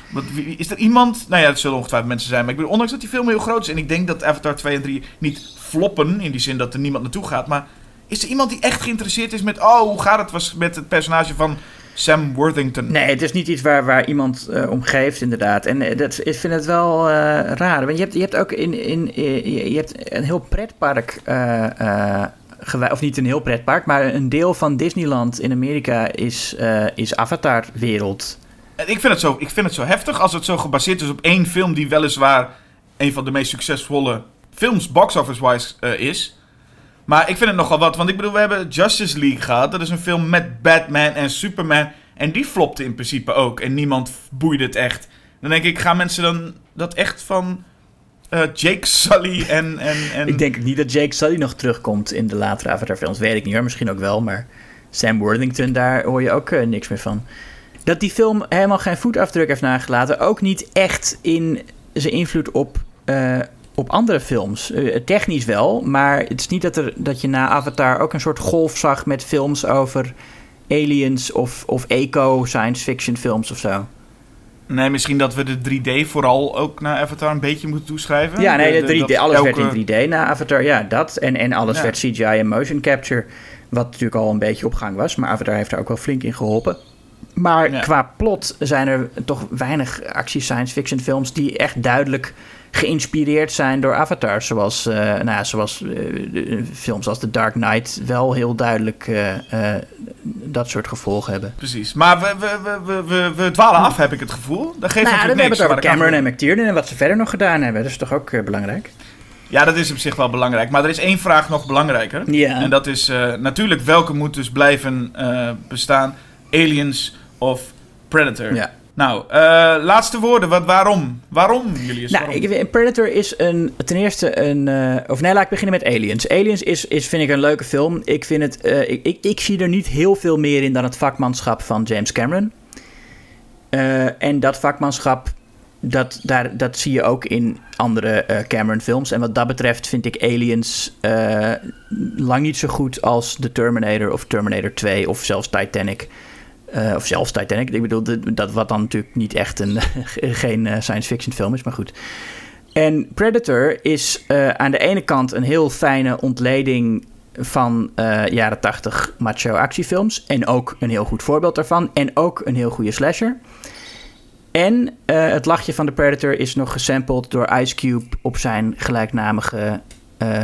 Want is er iemand, nou ja, het zullen ongetwijfeld mensen zijn, maar ik bedoel, ondanks dat die film heel groot is, en ik denk dat Avatar 2 en 3 niet floppen, in die zin dat er niemand naartoe gaat, maar is er iemand die echt geïnteresseerd is met, oh, hoe gaat het was met het personage van Sam Worthington? Nee, het is niet iets waar, waar iemand eh, om geeft, inderdaad. En eh, dat, ik vind het wel eh, raar. Want je hebt, je hebt ook in, in, je- hebt een heel pretpark. gewi- of niet een heel pretpark, maar een deel van Disneyland in Amerika is, is Avatar-wereld. En ik vind, het zo, ik vind het zo heftig als het zo gebaseerd is op één film die weliswaar een van de meest succesvolle films box office-wise is. Maar ik vind het nogal wat, want ik bedoel, we hebben Justice League gehad. Dat is een film met Batman en Superman. En die flopte in principe ook. En niemand boeide het echt. Dan denk ik, gaan mensen dan dat echt van eh, Jake Sully en... en, en... Ik denk niet dat Jake Sully nog terugkomt in de latere Avatar-films. Weet ik niet hoor, misschien ook wel. Maar Sam Worthington, daar hoor je ook eh, niks meer van. Dat die film helemaal geen voetafdruk heeft nagelaten. Ook niet echt in zijn invloed op, eh, op andere films. Eh, technisch wel, maar het is niet dat, er, dat je na Avatar ook een soort golf zag met films over aliens of, of eco-science fiction films of zo. Nee, misschien dat we de 3D vooral ook naar Avatar een beetje moeten toeschrijven. Ja, nee, De- de de- 3D, dat alles elke- werd in 3D na Avatar. Ja, dat. En, en alles Ja. werd CGI en motion capture. Wat natuurlijk al een beetje op gang was. Maar Avatar heeft daar ook wel flink in geholpen. Maar Ja. qua plot zijn er toch weinig actie science fiction films die echt duidelijk geïnspireerd zijn door avatars. Zoals, eh, nou ja, zoals eh, de- films als The Dark Knight wel heel duidelijk eh, eh, dat soort gevolgen hebben. Precies. Maar we, we, we, we, we, we dwalen af, heb ik het gevoel. Dat geeft Nou, ja, we natuurlijk hebben niks. het over Cameron en McTiernan en wat ze verder nog gedaan hebben. Dat is toch ook eh, belangrijk? Ja, dat is op zich wel belangrijk. Maar er is één vraag nog belangrijker. Ja. En dat is eh, natuurlijk welke moet dus blijven eh, bestaan. Aliens of Predator. Ja. Nou, eh, laatste woorden. Wat, waarom? Waarom, Julius? Nou, Waarom? ik, Predator is een, ten eerste een... eh, of nee, laat ik beginnen met Aliens. Aliens is, is vind ik, een leuke film. Ik, vind het, eh, ik, ik, ik zie er niet heel veel meer in dan het vakmanschap van James Cameron. En dat vakmanschap, dat, daar, dat zie je ook in andere eh, Cameron-films. En wat dat betreft vind ik Aliens lang niet zo goed als The Terminator of Terminator 2 of zelfs Titanic. Eh, of zelfs Titanic. Ik bedoel, dat- wat dan natuurlijk niet echt een, geen eh, science fiction film is, maar goed. En Predator is eh, aan de ene kant een heel fijne ontleding van jaren 80 macho actiefilms. En ook een heel goed voorbeeld daarvan. En ook een heel goede slasher. En het lachje van de Predator is nog gesampled door Ice Cube op zijn gelijknamige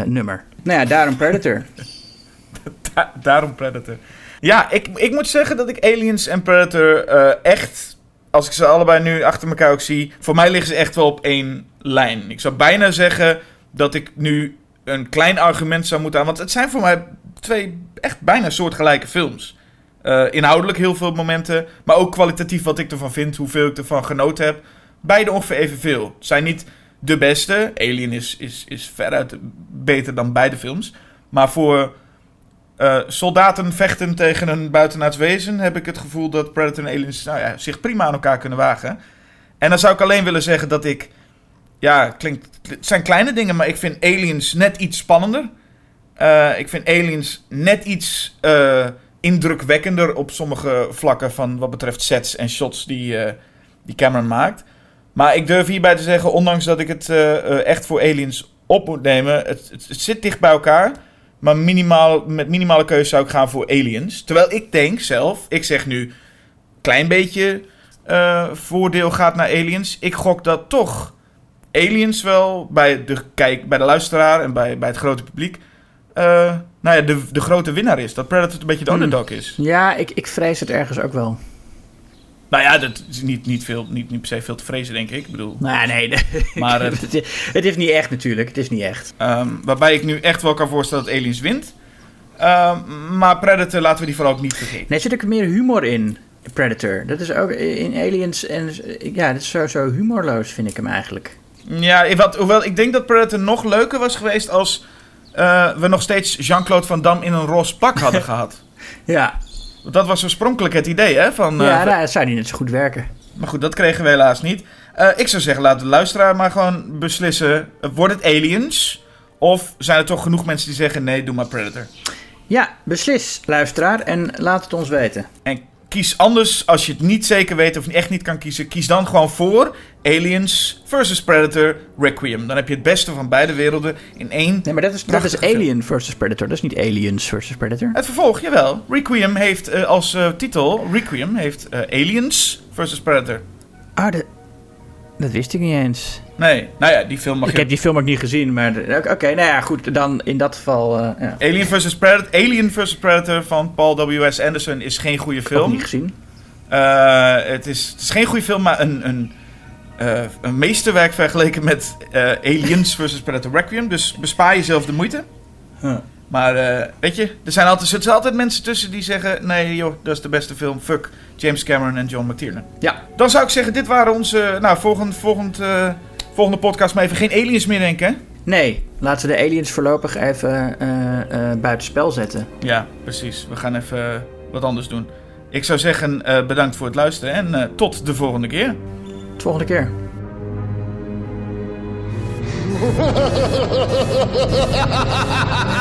nummer. Nou ja, daarom Predator. Da- daarom Predator. Ja, ik, ik moet zeggen dat ik Aliens en Predator eh, echt, als ik ze allebei nu achter elkaar ook zie, voor mij liggen ze echt wel op één lijn. Ik zou bijna zeggen dat ik nu een klein argument zou moeten aan, want het zijn voor mij twee echt bijna soortgelijke films. Eh, inhoudelijk heel veel momenten, maar ook kwalitatief wat ik ervan vind, hoeveel ik ervan genoten heb. Beide ongeveer evenveel. Het zijn niet de beste. Alien is, is, is veruit beter dan beide films. Maar voor eh, soldaten vechten tegen een buitenaards wezen, heb ik het gevoel dat Predator en Aliens nou ja, zich prima aan elkaar kunnen wagen. En dan zou ik alleen willen zeggen dat ik. Ja, klinkt, het zijn kleine dingen, maar ik vind Aliens net iets spannender. Eh, ik vind Aliens net iets eh, indrukwekkender op sommige vlakken van wat betreft sets en shots die, die Cameron maakt. Maar ik durf hierbij te zeggen, ondanks dat ik het echt voor Aliens op moet nemen, het, het zit dicht bij elkaar. Maar minimaal, met minimale keuze zou ik gaan voor Aliens. Terwijl ik denk zelf, ik zeg nu, klein beetje eh, voordeel gaat naar Aliens. Ik gok dat toch Aliens wel bij de, kijk, bij de luisteraar en bij, bij het grote publiek... eh, nou ja, de, de grote winnaar is. Dat Predator een beetje de Hmm. underdog is. Ja, ik, ik vrees het ergens ook wel. Nou ja, dat is niet, niet, veel, niet, niet per se veel te vrezen, denk ik. Ik bedoel, Nou, nee, nee. Maar, eh, het, is- het is niet echt natuurlijk. Het is niet echt. Ehm, waarbij ik nu echt wel kan voorstellen dat Aliens wint. Ehm, maar Predator laten we die vooral ook niet vergeten. Nee, er zit ook meer humor in. Predator. Dat is ook in Aliens. En ja, dat is zo, zo humorloos, vind ik hem eigenlijk. Ja, wat, hoewel ik denk dat Predator nog leuker was geweest als eh, we nog steeds Jean-Claude Van Damme in een roze pak hadden gehad. Ja, Want dat was oorspronkelijk het idee, hè? Van, eh, ja nou, dat zou niet net zo goed werken. Maar goed, dat kregen we helaas niet. Eh, ik zou zeggen, laat de luisteraar maar gewoon beslissen. eh, Wordt het Aliens? Of zijn er toch genoeg mensen die zeggen, nee, doe maar Predator. Ja, beslis, luisteraar. En laat het ons weten. En kies anders, als je het niet zeker weet of echt niet kan kiezen, kies dan gewoon voor Aliens versus Predator Requiem. Dan heb je het beste van beide werelden in één. Nee, maar dat is, dat is film. Alien versus Predator. Dat is niet Aliens versus Predator. Het vervolg, jawel. Requiem heeft eh, als eh, titel, Requiem heeft eh, Aliens versus Predator. Ah, dat, dat wist ik niet eens. Nee, nou ja, die film mag Ik je... heb die film ook niet gezien, maar... Oké, oké, nou ja, goed. Dan in dat geval... eh ja, Alien versus Predator, Alien versus Predator van Paul W.S. Anderson is geen goede film. niet gezien. Eh, het, is, het is geen goede film, maar een, een, eh, een meesterwerk vergeleken met eh, Aliens versus Predator Requiem. Dus bespaar jezelf de moeite. Huh. Maar eh, weet je, er zijn altijd, er altijd mensen tussen die zeggen: nee, joh, dat is de beste film. Fuck James Cameron en John McTiernan. Ja, Dan zou ik zeggen: dit waren onze. Nou, volgend, volgend, eh, volgende podcast, maar even geen aliens meer denken. hè? nee. Laten we de aliens voorlopig even eh eh buiten spel zetten. Ja, precies. We gaan even wat anders doen. Ik zou zeggen: eh, bedankt voor het luisteren en eh, tot de volgende keer. Tot volgende keer.